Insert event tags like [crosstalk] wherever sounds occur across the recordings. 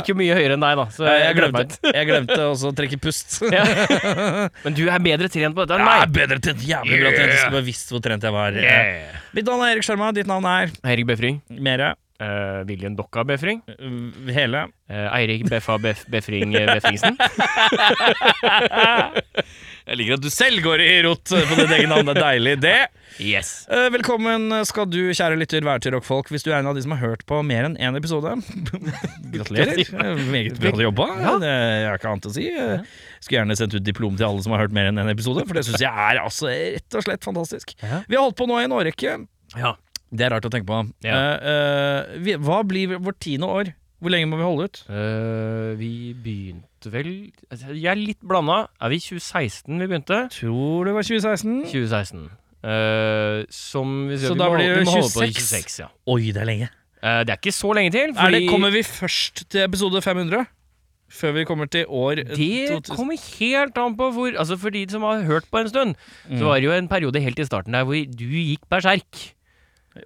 jeg gikk jo mye høyere enn deg, da. Så Jeg, jeg, glemte jeg glemte også å trekke pust. [laughs] Ja. [laughs] Men du er bedre trent på dette enn Jeg er bedre trent. Jævlig bra trent. Jeg skulle bare visst hvor trent jeg var. Mitt navn er Erik Sjarma. Ditt navn er Eirik Befring. Mere. Uh, Viljen Dokka Befring. Uh, Hele. Uh, Eirik Beffa Bef Befring eh, Befringsen. [laughs] Jeg liker at du selv går i rot på ditt eget navn. Det er deilig, det. Yes. Eh, velkommen skal du, kjære lytter, være til rockfolk. Hvis du er en av de som har hørt på mer enn én episode. [laughs] Gratulerer. Meget bra jobba. Det er ikke annet å si. Eh, Skulle gjerne sendt ut diplom til alle som har hørt mer enn én episode, for det syns jeg er altså rett og slett fantastisk. Ja. Vi har holdt på nå i en årrekke. Ja. Det er rart å tenke på. Ja. Uh, uh, vi, hva blir vårt tiende år? Hvor lenge må vi holde ut? Uh, vi begynte vel altså, Jeg er litt blanda. Er vi 2016 vi begynte? Tror det var 2016. 2016. Uh, som vi, Så vi da må, blir det vi må holde på i 26. 26. Ja. Oi, det er lenge. Uh, det er ikke så lenge til. Er Fordi det, kommer vi først til episode 500? Før vi kommer til år det kommer helt an på hvor Altså For de som har hørt på en stund, Mm. så var det jo en periode helt i starten der hvor du gikk berserk.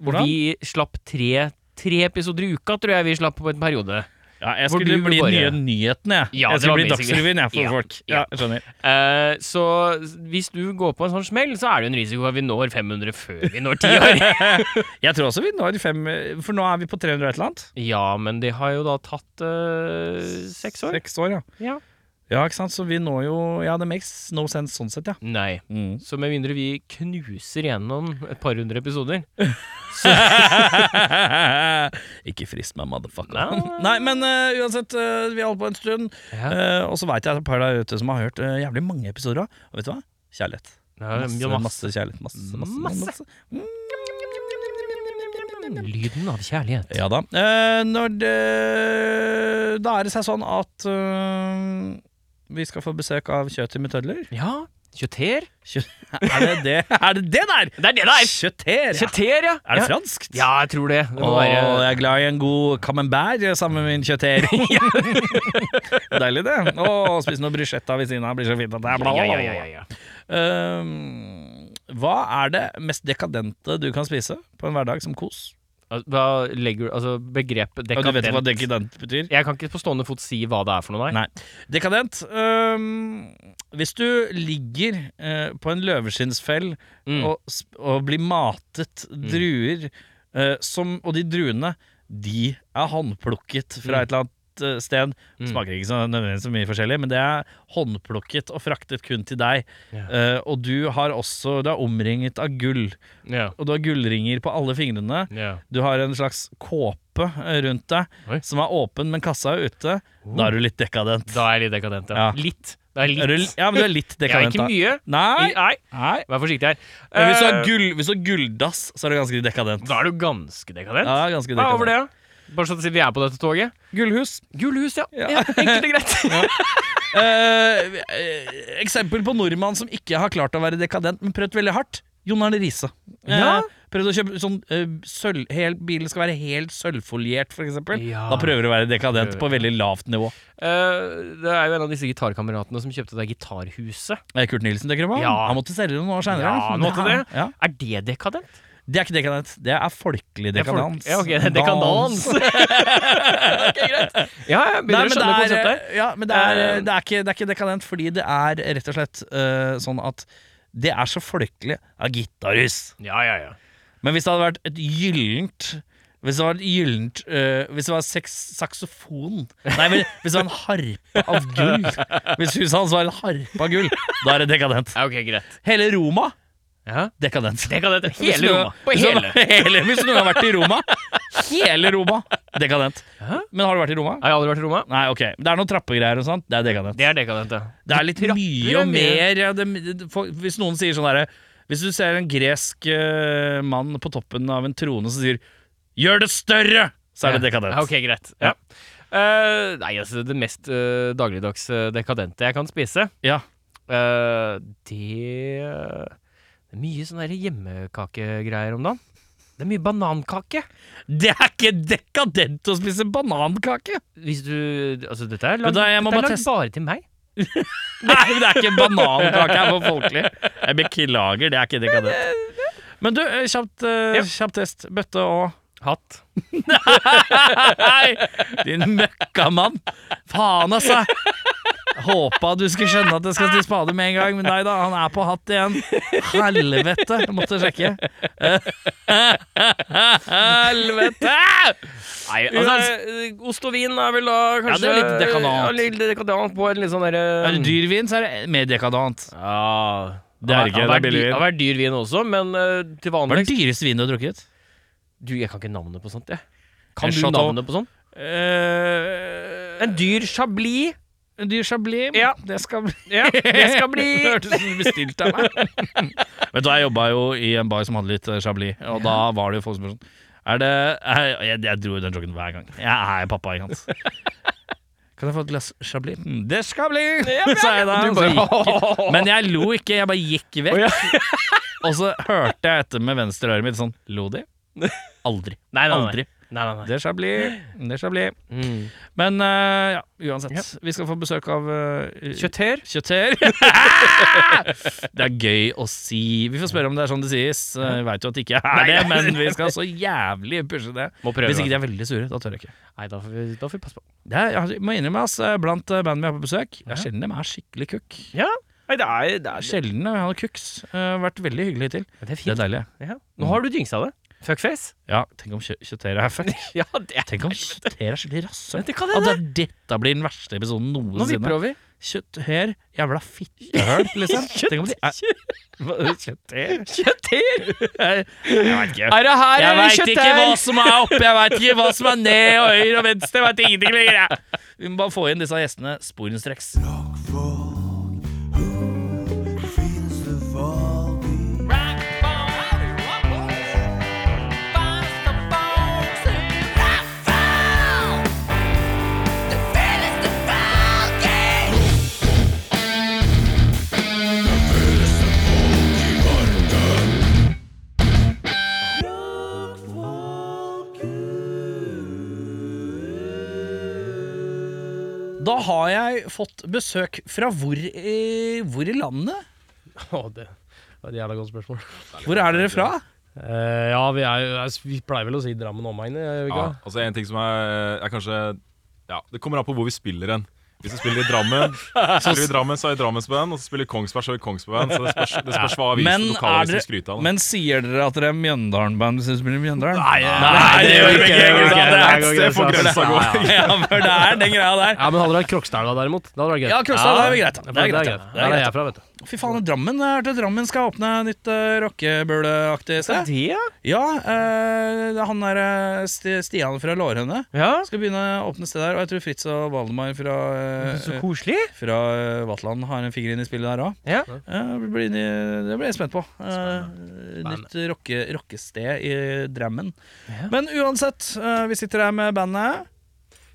Hvor Hvordan? vi slapp tre, tre episoder i uka, tror jeg vi slapp på en periode. Ja, jeg skulle bli bare- nye nyhetene, jeg. Ja, jeg skulle bli Dagsrevyen, jeg, for Ja, folk. Ja, jeg skjønner. Eh, så hvis du går på en sånn smell, så er det jo en risiko at vi når 500 før vi når 10 år. [laughs] Jeg tror også vi når 5 For nå er vi på 300 og et eller annet. ja, men det har jo da tatt eh, seks år. Seks år, ja. Ja. Ja, ikke sant? Så vi når jo Ja, det makes no sense sånn sett, ja. Nei. Mm. Så med mindre vi knuser gjennom et par hundre episoder [laughs] [laughs] Ikke frist meg, motherfucker. Nei. [laughs] Nei, men uh, uansett, uh, vi holdt på en stund. ja. Uh, og så veit jeg et par der ute som har hørt jævlig mange episoder av. Og vet du hva? Kjærlighet. Ja, Masse, ja, masse kjærlighet. Masse, masse, Masse. masse. Lyden av kjærlighet. Ja da. Når det Da er det seg sånn at vi skal få besøk av kjøttet med tødler. Ja. Kjøter? Kjø er det det Er det det der? Det er det det er! Kjøter, ja. Kjøter, ja. Er det ja. franskt? Ja, jeg tror det. det må Å, være jeg er glad i en god camembert sammen med min kjøter. [laughs] [laughs] Deilig, det. Å, spise noe bruschetta ved siden av blir så fint. At det er bla, bla, bla, ja, bla. ja, ja. Ehm, hva er det mest dekadente du kan spise på en hverdag som kos? Hva legger Altså, begrepet Ja, du vet hva dekadent dekadent betyr? Jeg kan ikke på stående fot si hva det er for noe, nei. Nei. Dekadent um, Hvis du ligger uh, på en løveskinnsfell Mm. og, og blir matet druer øh, som, Og de druene, de er håndplukket fra Mm. et eller annet øh, sted. Mm. Smaker ikke så nødvendigvis så mye forskjellig, men det er håndplukket og fraktet kun til deg. Yeah. Uh, og du har også Du er omringet av gull, Yeah. og du har gullringer på alle fingrene. Yeah. Du har en slags kåpe eh, rundt deg Oi. som er åpen, men kassa er ute. Da er du litt dekadent. Da er jeg litt dekadent, ja. Ja. Litt. Det litt. Du, ja, men du er litt ja, dekadent, ikke mye. Nei. Nei, Nei. vær forsiktig her. Men hvis du har Eh, gull, hvis du har gulldass, så er du ganske dekadent. Da er du ganske dekadent. Ja, ganske Hva er over det, dekadent. ja? Bare sånn at vi er på dette toget. Gullhus. Gullhus, ja. Ja. ja. Enkelt og greit. [laughs] Eh, eksempel på nordmann som ikke har klart å være dekadent, men prøvd veldig hardt. Jon Arne Riise. Ja. Uh, Prøvd å kjøpe sånn uh, sølv, hel, Bilen skal være helt sølvfoliert, f.eks. Ja. Da prøver du å være dekadent på veldig lavt nivå. Uh, det er jo en av disse gitarkameratene som kjøpte det gitarhuset. Kurt Nilsen, tenker du på? Ja. Han måtte selge det noen år seinere. Ja, han måtte det. Ja. Er det dekadent? Det er ikke dekadent. Det er folkelig folk- dekadans. Ja, ok, det er dekadans. [laughs] ok, greit. Ja, jeg Nei, å skjønne det er, konseptet. ja, men det er, Eh, det, er ikke, det er ikke dekadent, fordi det er rett og slett uh, sånn at det er så folkelig Ja, gitarhus. Ja, ja, ja. Men hvis det hadde vært et gyllent Hvis det var gyllent uh, Hvis det var seks, saksofon Nei, men hvis det var en harpe av gull Hvis huset hans var en harpe av gull Da er det dekadent Ja, Ok, greit. Hele Roma, Ja. dekadent [laughs] Dekadent. Hele Roma. På du- hele. hele Hvis [laughs] noen har vært i Roma Hele Roma, dekadent Hæ? Men har du vært i Roma? Har aldri vært i Roma? Nei, ok Det er noen trappegreier og sånt Det er dekadent Det er dekadent, ja. Det er litt Trapper mye og mer ja, det, det, for, Hvis noen sier sånn herre Hvis du ser en gresk uh, mann på toppen av en trone som sier 'gjør det større', så er det dekadent. Ja, ok, greit. Ja. Uh, nei, altså, det mest uh, dagligdags dekadente jeg kan spise, Ja. det Det er mye sånne hjemmekakegreier om dagen. Det er mye banankake. Det er ikke dekadent å spise banankake! Hvis du Altså, dette er lagd, da, jeg må dette er bare lagd teste- bare til meg. [laughs] Nei, men det er ikke banankake her for folkelig. Jeg beklager, det er ikke dekadent. Men du, eh, kjapt, eh, Ja. test. Bøtte og Hatt. [laughs] Nei! Din møkkamann. Faen, altså. Håpa du skulle skjønne at jeg skal til spade med en gang, men nei da, han er på hatt igjen. Helvete! Jeg måtte sjekke. Helvete! Nei, altså, eh, ost og vin er vel da kanskje det er litt dekadant. Ja, litt dekadant på en litt sånn derre Er det dyr vin, så er det mer dekadant. Ja Det er det ikke, det er billig vin. Det Har vært dyr vin også, men uh, til Hva er den dyreste vinen du har drukket? Du, jeg kan ikke navnet på sånt, jeg. Kan du navnet på sånt? Uh, En dyr chablis. Dyr chablis. Ja. Det skal bli Ja, det skal bli [laughs] hørtes ut som du bestilte av meg. [laughs] Vet du, Jeg jobba jo i en bar som hadde litt eh, chablis, og da var det jo folk som sånn Er det Jeg, jeg, jeg dro den joggen hver gang. Jeg er pappa, ikke sant. [laughs] Kan jeg få et glass chablis? «Mm, Det skal bli! sa jeg da. Du så men jeg lo ikke, jeg bare gikk vekk. Oh, ja. Og så hørte jeg etter med venstre øret mitt sånn Lo de? Aldri. Nei, nei, nei. Aldri. Nei, nei, nei. Det skal bli. Det skal bli. Mm. Men uh, ja, uansett. Vi skal få besøk av uh, Kjøtter. Kjøtter. [laughs] det er gøy å si. Vi får spørre om det er sånn det sies. Uh, jeg veit jo at det ikke er det, men vi skal så jævlig pushe det. Må prøve. Hvis ikke de er veldig sure, da tør jeg ikke. Nei, da får vi, da får vi passe på. Det er, jeg må innrømme, ass, eh, blant eh, bandene vi har på besøk, det er sjelden de er skikkelig kukk. Ja. Nei, det er, det er, Sjelden vi har kuks. Uh, vært veldig hyggelig hittil. det er Det er deilig. Ja. Nå har du jinxa det. Fuckface. Ja, tenk om kjø Kjøtther er fuck. [laughs] Ja, det er Tenk om Kjøtther er skikkelig rasshøl. Det det det- dette blir den verste episoden Nå noensinne. vipper over. Kjøtther, jævla fittehøl, liksom. [laughs] Tenk om de er Kjøtther? Kjøtther! Jeg, jeg veit ikke. Er det her Jeg veit ikke hva som er oppe, jeg veit ikke hva som er ned og høyre og venstre. Jeg veit ingenting lenger. jeg. Vi må bare få inn disse gjestene sporenstreks. Da har jeg fått besøk fra hvor i, hvor i landet? Å, det var et jævla godt spørsmål. Hvor er dere fra? Eh, ja, vi, er, altså, vi pleier vel å si Drammen omegn, Ja, altså en ting som er, er kanskje Ja, det kommer an på hvor vi spiller hen. Hvis vi spiller i Drammen, så spiller vi Drammen, så er vi Drammensband. Og så spiller vi Kongsberg, så er vi Kongsbergband. Så det spørs, det spørs hva avisen Men, lokale vil skryte av. da. men sier dere at dere er Mjøndalen-band hvis dere spiller i Mjøndalen? Nei, det ikke. det gjør vi ikke. Det er et sted for grensa. grensa [laughs] Ja, for det er den greia der. Ja, men hadde dere hatt Krokstadelva derimot, da hadde det vært greit. Ja, Krokstad, det er greit. Det er greit. Det er jeg fra, vet du. Fy faen, Drammen jeg hørte Drammen skal åpne nytt uh, rockebøleaktig sted. Det, ja? Ja, eh, han der eh, Sti- Stian fra Lårhøne Ja, skal begynne å åpne sted der. Og jeg tror Fritz og Valdemar fra, uh, så koselig. fra uh, Vatland har en finger inn i spillet der òg. Ja. det, blir, det blir jeg spent på. Eh, nytt rocke, rockested i Drammen. Ja. Men uansett, eh, vi sitter her med bandet.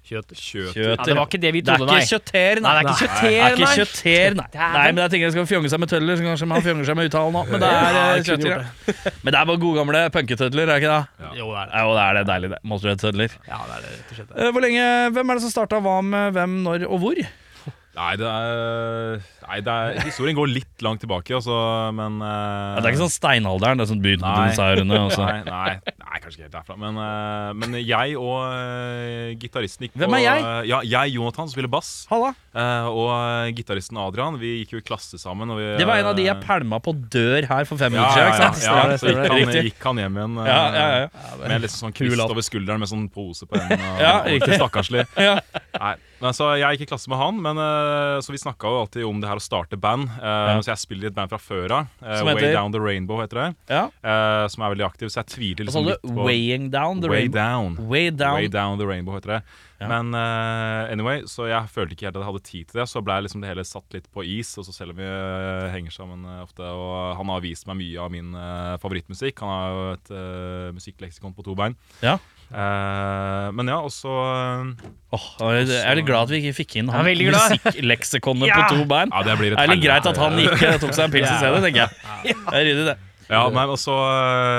Kjøtt. Kjøtt. ja, det var ikke det vi trodde Det er ikke kjøtter, Nei, det er ikke Det kjøtther, er ikke nei. kjøtter, nei. Nei. Men jeg tenker jeg skal fjonge seg med tødler, så kanskje man fjonger seg med uttalen òg. Men det er Ja, eh, kjøtter, ja. [laughs] Men det er bare gode gamle punketødler, er det ikke det? Ja. Jo, det er det. Jo, det er det. Deilig, det. Monsterhead-tødler. Ja, det er det, rett og slett. Eh, Hvor lenge, Hvem er det som starta hva med hvem, når og hvor? Nei, det er, nei, det er Historien går litt langt tilbake, altså, men Ja, det er ikke sånn steinalderen, det er sånn begynt med Nei. dinosaurene. og [laughs] så- Nei, nei, nei, kanskje ikke helt derfra. Men, uh, men jeg og uh, gitaristen gikk på Hvem er jeg? Ja, jeg, Jonathan, som spiller bass. Halla. og gitaristen Adrian. Vi gikk jo i klasse sammen. Og vi, Det var en av de jeg pælma på dør her for fem ja, minutter ja, siden. ja, ja, sant? ja, så gikk han, gikk han hjem igjen Ja, ja, ja. med liksom sånn kvist over skulderen med sånn pose på enden. Ja, riktig. Stakkarslig. [laughs] Ja. Nei, så Jeg gikk i klasse med han, men uh, så vi snakka jo alltid om det her å starte band. Uh, Ja. Så jeg spiller i et band fra før av. Uh, Way? Down The Rainbow heter det. Ja. som er veldig aktiv, så jeg tviler liksom litt på Weighing down the Way rainbow? Down. Way down. Way Down The Rainbow heter det. Ja. Men uh, anyway, så jeg følte ikke helt at jeg hadde tid til det. Så ble liksom det hele satt litt på is. Og så selv om vi uh, henger sammen uh, ofte, og han har vist meg mye av min favorittmusikk. Han har jo et uh, musikkleksikon på to bein. Ja. Eh, men ja, og så Åh, jeg er litt glad at vi ikke fikk inn han musikkleksikonet Ja. på to bein. Ja, det blir Det er litt greit at han ikke tok seg en pils i stedet, tenker jeg. Det er ryddig, det. Ja, nei, og så,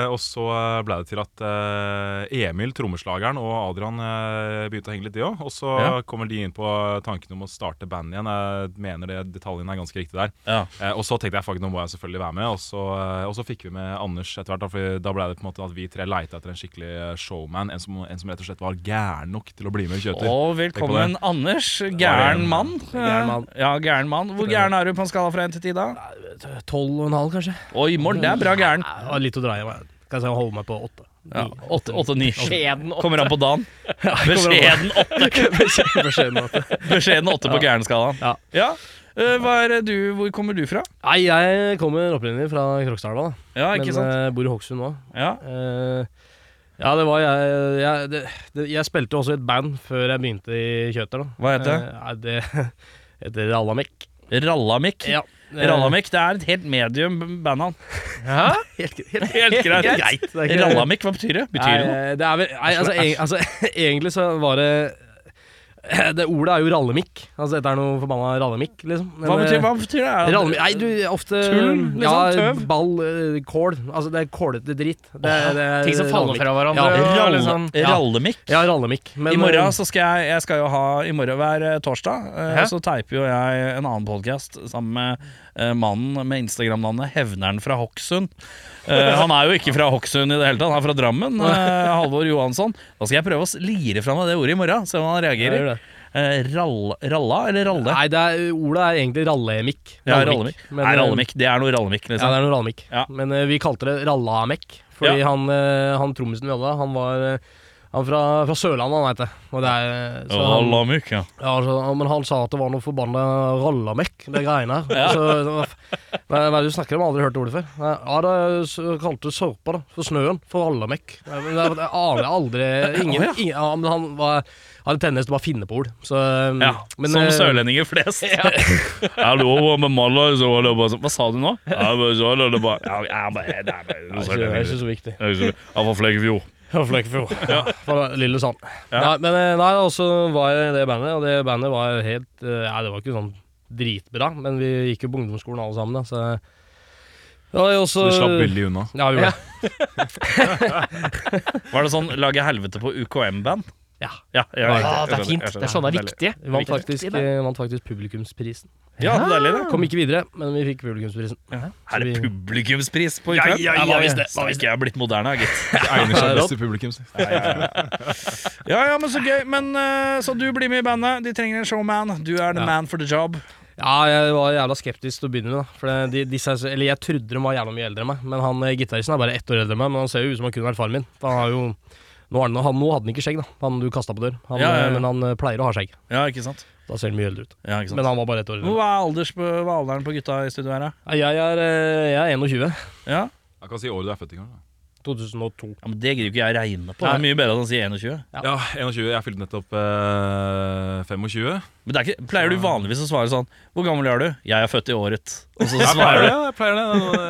og så ble det til at eh, Emil, trommeslageren, og Adrian eh, begynte å henge litt, de òg. Og så Ja. kommer de inn på tanken om å starte band igjen. Jeg mener det detaljene er ganske riktig der. Ja. Eh, og så tenkte jeg faktisk nå må jeg selvfølgelig være med. Og så, eh, og så fikk vi med Anders etter hvert. For da ble det på en måte at vi tre leita etter en skikkelig eh, showman. En som, en som rett og slett var gæren nok til å bli med i Kjøter. Og velkommen, Anders. Gæren mann. Gæren mann. Ja, gæren mann. Hvor gæren er du på en skala fra 1 til 10, da? Tolv og en halv, kanskje. Oi, morgen, det er bra gæren. Ja, litt å dra i. Kan jeg holde meg på åtte. Ja, 8-9. Skjeden åtte. Kommer an på dagen. [laughs] Beskjeden 8. [laughs] Beskjeden åtte. Beskjeden 8 på gærenskalaen. Ja. Ja. Eh, Hva er du, hvor kommer du fra? Nei, jeg kommer opprinnelig fra Krokstadelva. Ja, Men ikke sant? Jeg bor i Hokksund nå. Ja. Eh, ja, det var jeg jeg, det, det, jeg spilte også i et band før jeg begynte i Kjøter, da. Hva heter det? Eh, det [laughs] heter Rallamek. Rallamikk. Ja. Rallamikk, det er et helt medium bandnavn. Ja? [laughs] Helt, helt, Helt greit. greit. Er hva betyr det? Betyr det noe? Det er vel Nei, altså, eg, altså [laughs] egentlig så var det Det ordet er jo rallemikk. Altså dette er noe forbanna rallemikk, liksom. Men, Hva betyr, eh, hva betyr det? Er Rallemikk Nei, du, ofte Tull, liksom, Ja, tøv? ball, eh, kål. Altså, det er kålete dritt. Det, det er Ting som faller fra hverandre. Ja, Ralle, liksom. Ja. Rallemikk? Ja, rallemikk. Men, I eh, morgen så skal jeg, jeg skal jo ha I morgen hver eh, torsdag eh, Hæ? Så teiper jo jeg en annen podcast Sammen med eh, mannen med Instagram-navnet Hevneren fra Hokksund Eh, Han er jo ikke fra Hokksund i det hele tatt Han er fra Drammen eh, Halvor Johansson Da skal jeg prøve å lire lire frem det ordet i morgen Se om han reagerer eh, rall, Ralla eller Ralle? Nei, det er, ordet er egentlig rallemikk. ja, Rallemikk Men, Nei, eh, Rallemikk Det er noe Rallemikk Ja, liksom. det er noe rallemikk. Ja. Men uh, vi kalte det rallamekk. Fordi Ja. han, uh, han trommisen vi hadde, han var uh, han fra, fra Sørlandet, han heter. Og det er, så han, Rallemikk, ja ja, så, men han sa at det var noe forbanna rallamekk, det greiene her. [laughs] Ja. Så, hva er det du snakker om? Jeg har aldri hørt ordet før. Ja, det er kalte sørpa, da. For snøen. For rallamekk. Jeg aner jeg aldri [laughs] Ingen, ingen ja, men han var, hadde tendens til å bare finne på ord. Så, um, Ja, men, som eh, sørlendinger flest. [laughs] Ja, det var med Malla, så var det bare sånn Hva sa du nå? Jeg men så det bare Ja, jeg bare, er bare er det er ikke så viktig. Jeg er fra Flekkefjord. [laughs] Ja, Flekkefjord. Ja. Fra Lillesand. Ja. Nei, men eh, nei, og så var jeg i det bandet, og det bandet var helt eh, Ja, det var ikke sånn dritbra, men vi gikk jo på ungdomsskolen alle sammen, da, så ja, jeg også, Så du slapp veldig unna. Ja, vi gjorde det. [laughs] Var det sånn lage helvete på UKM-band? Ja. Ja, ja, Ja, ja, det er fint. Det er sånne er viktige. Vi vant faktisk, eh, vant faktisk publikumsprisen. Ja, deilig det. Kom ikke videre, men vi fikk publikumsprisen. Er det publikumspris på Ja, UKM? ja, ja, visste ja. det? Hva hvis jeg? Jeg har blitt moderne, gitt. Det egner seg [laughs] best til publikum. Ja, ja, men så gøy. Men eh, Så du blir med i bandet. De trenger en showman. Du er the Ja. man for the job. Ja, jeg var jævla skeptisk til å begynne med, da. For de, disse, er eller jeg trodde de var jævla mye eldre enn meg, men han eh, gitaristen er bare ett år eldre enn meg. Men han ser jo ut som han kunne vært faren min. For han har jo nå, er han, nå hadde han ikke skjegg, da. Han du kasta på dør. Han, Ja, ja, ja. eh, Men han eh, pleier å ha skjegg. Ja, ikke sant? Da ser han mye eldre ut. Ja, ikke sant? Men han var bare ett år eldre. Hva er, alders, hva er alderen på gutta i studio her, da? Jeg er, eh, jeg er 21. Ja? Jeg kan si året du er født i gang. da. 2002. ja, men Det gidder ikke jeg regne på. Det er mye bedre enn å si 21. Ja. Ja, 21. Jeg fylte nettopp eh, 25. Men det er ikke, Pleier du vanligvis å svare sånn Hvor gammel er du? Jeg er født i året. Og så svarer du. du Jeg pleier det.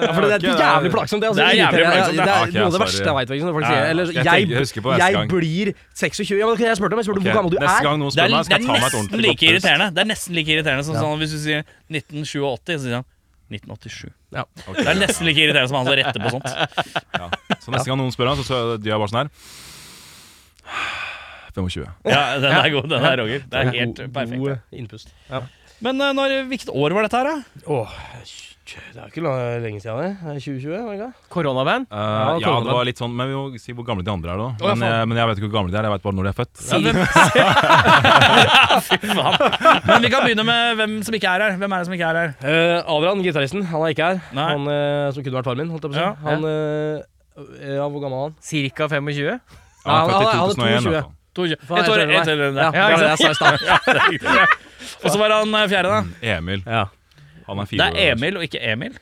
Ja, for det er jævlig plagsomt. Det, altså, Det er jævlig plagsomt, Det er noe av det verste jeg veit. Når folk Ja, sier ja. eller, Jeg jeg, jeg på jeg blir 26 Ja, men Jeg spurte om Jeg spurte okay. hvor gammel du Neste er. gang noen Det er, spør meg, det skal er jeg ta meg et nesten like irriterende. Det er nesten like irriterende som Ja. sånn Hvis du sier 1987, så sier han 1987. Ja. Okay, Det er nesten like irriterende som han som retter på sånt. [laughs] Ja. Så neste gang noen spør han, så så de er bare sånn her 25. Ja, Den er god, den er Roger. Det er helt perfekt. God innpust. Ja. Men eh, når, hvilket år var dette her, da? Åh, det er ikke lenge siden, det. Det er 2020, var det ikke? Koronaband? Uh, Ja, ja, det var litt sånn Men vi må si hvor gamle de andre er, da. Oh, ja, Men, jeg, men jeg vet ikke hvor gamle de er. Jeg vet bare når de er født. [laughs] [laughs] Fy faen. Men vi kan begynne med hvem som ikke er her. Hvem er det som ikke er her? Uh, Adrian, gitaristen, han er ikke her. Nei. Han uh, som kunne vært faren min, holdt jeg på å si. Ja, Han eh, Ja, hvor gammel er han? Cirka 25? Ja, han er født i han er 2001. 22. hvert fall. Et år etter den Ja, det var det jeg sa i stad. [laughs] Og så var han eh, fjerde, da. Emil. Ja. Han er Det er. Emil og ikke Emil.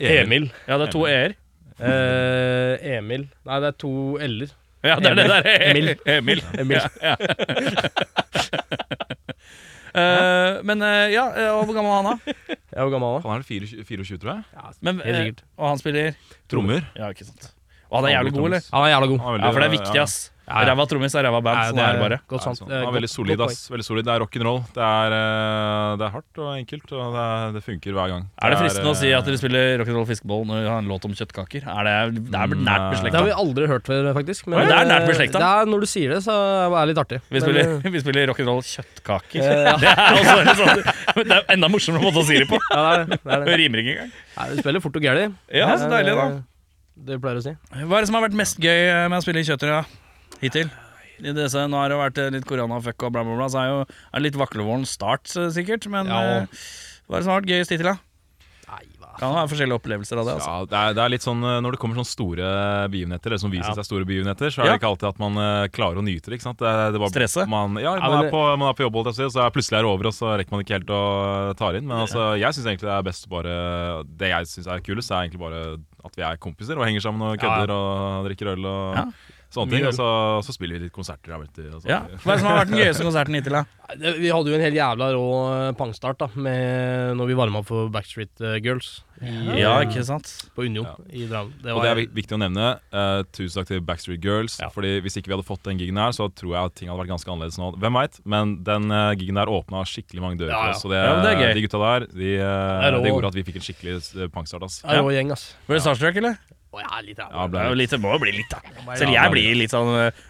Emil. Ja, det er to e-er. Eh, Emil Nei, det er to l-er. Ja, det er det der. Emil. Emil. Emil. Ja, ja. [laughs] Eh, men eh, ja, eh, og hvor gammel er han da? Er jo gammel da. Han er 24, 24, tror jeg. Men, Helt eh, sikkert. og han spiller Trommer. Ja, ikke sant. Og han er jævlig god, eller? Han er jævla god. Han er Ja, for det er viktig, ass. Ja, ja. Ræva trommis er ræva band. Sånn er det bare. Godt Ja, sant. sånn. Eh, godt- veldig solid, ass. Veldig solid. Det er rock'n'roll. Det, er, eh, det er hardt og enkelt, og det, er, det funker hver gang. Er det fristende å si at eh, dere spiller rock'n'roll fiskeboll når dere har en låt om kjøttkaker? Er det, det er nært Det har vi aldri hørt før, faktisk. Oi, det er nært eh, beslekta. det er- Når du sier det, så er det litt artig. Vi spiller, men, [laughs] vi spiller rock'n'roll kjøttkaker. Eh, ja. [laughs] Det er også sånn Det er enda morsommere måte å si det på. ja, det er det. er rimer ikke engang. Vi spiller fort og gæli. Ja, så deilig, da. Eh, Det pleier å si. Hva er det som har vært mest gøy med å spille i kjøttet hittil? I disse, nå har det vært eh, litt koronafuck og bla, bla, bla, så er, jo, er det litt vaklevoren start, eh, sikkert. Men Ja. og... hva er det som har vært gøyest hittil, da? Kan ha forskjellige opplevelser av det. altså Ja, det er, det er litt sånn eh, Når det kommer sånne store begivenheter, eller som viser Ja. seg store begivenheter, så er Ja. det ikke alltid at man eh, klarer å nyte det. ikke sant? Det, det var, Stresse? Man, ja, Ja, man, er på, man er på jobb, og så er plutselig er det over, og så rekker man ikke helt å ta det inn. Men altså, jeg syns egentlig det er best bare Det jeg syns er kulest, er egentlig bare at vi er kompiser og henger sammen og Ja, ja. kødder og drikker øl og Ja. Sånne ting. Og så, så spiller vi litt konserter. Vet, og Ja. Hva er det som har vært den gøyeste konserten hittil, da? Vi hadde jo en helt jævla rå eh, pangstart da med, når vi varma opp for Backstreet eh, Girls i, Ja, ikke sant? på Union Ja. i Drammen. Det Og det er viktig å nevne. Uh, tusen takk til Backstreet Girls. Ja. Fordi Hvis ikke vi hadde fått den gigen her, så tror jeg at ting hadde vært ganske annerledes nå. Hvem veit? Men den uh, gigen der åpna skikkelig mange dører Ja, for oss. Så det, Ja, det er gøy. de gutta der, de, er det gjorde at vi fikk en skikkelig uh, pangstart. ass. Ja. rå gjeng, ass. Var det starstruck, eller? Å, ja, litt Ja. Det ble litt. må jo bli litt, da. Selv jeg blir litt sånn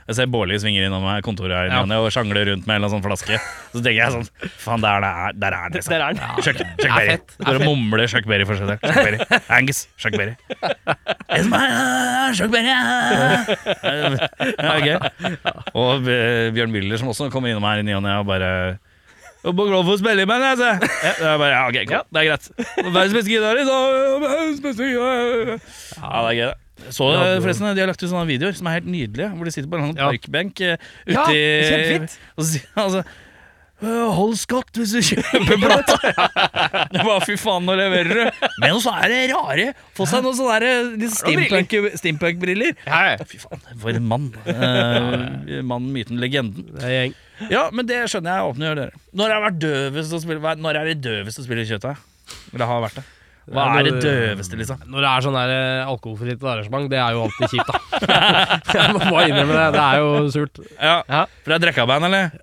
Jeg ser Bårli svinger innom meg kontoret her Ja. og sjangler rundt med en sånn flaske. Så tenker jeg sånn Faen, der, er- der er det, liksom. Der er den. Chuck, Det Chuck er Berry. er Går og mumler Chuck Berry for seg selv. Chuck Berry. Angus. Chuck Berry. Er Chuck Berry. Ja, gøy. Og eh, Bjørn Müller som også kommer innom her i ny og ne og bare og for å spille i band, altså. Ja, det er bare, ja, ok, cool. det er greit. Verdens beste gitarist. Ja, det er gøy, det. Så eh, forresten, De har lagt ut sånne videoer som er helt nydelige, hvor de sitter på en sånn parkbenk uti... ute Ja, altså «Øh, Hold skatt hvis du kjøper [laughs] plata! det var fy faen, nå leverer du! Men så er det rare. Få seg noen sånne steampunk- steampunk-briller. Fy faen, for en mann. [laughs] Uh, Mannen, myten, legenden. Er. Ja, men det skjønner jeg åpne gjør dere. Når har det døvest å spille Når er det døvest å spille kjøttdeig? Eller har vært det? Hva er det døveste, liksom? Når det er sånn der eh, alkoholfritt arrangement, det er jo alltid kjipt, da. [laughs] Jeg må bare innrømme det. Det er jo surt. Ja, Ja. For det er drikkaband, eller?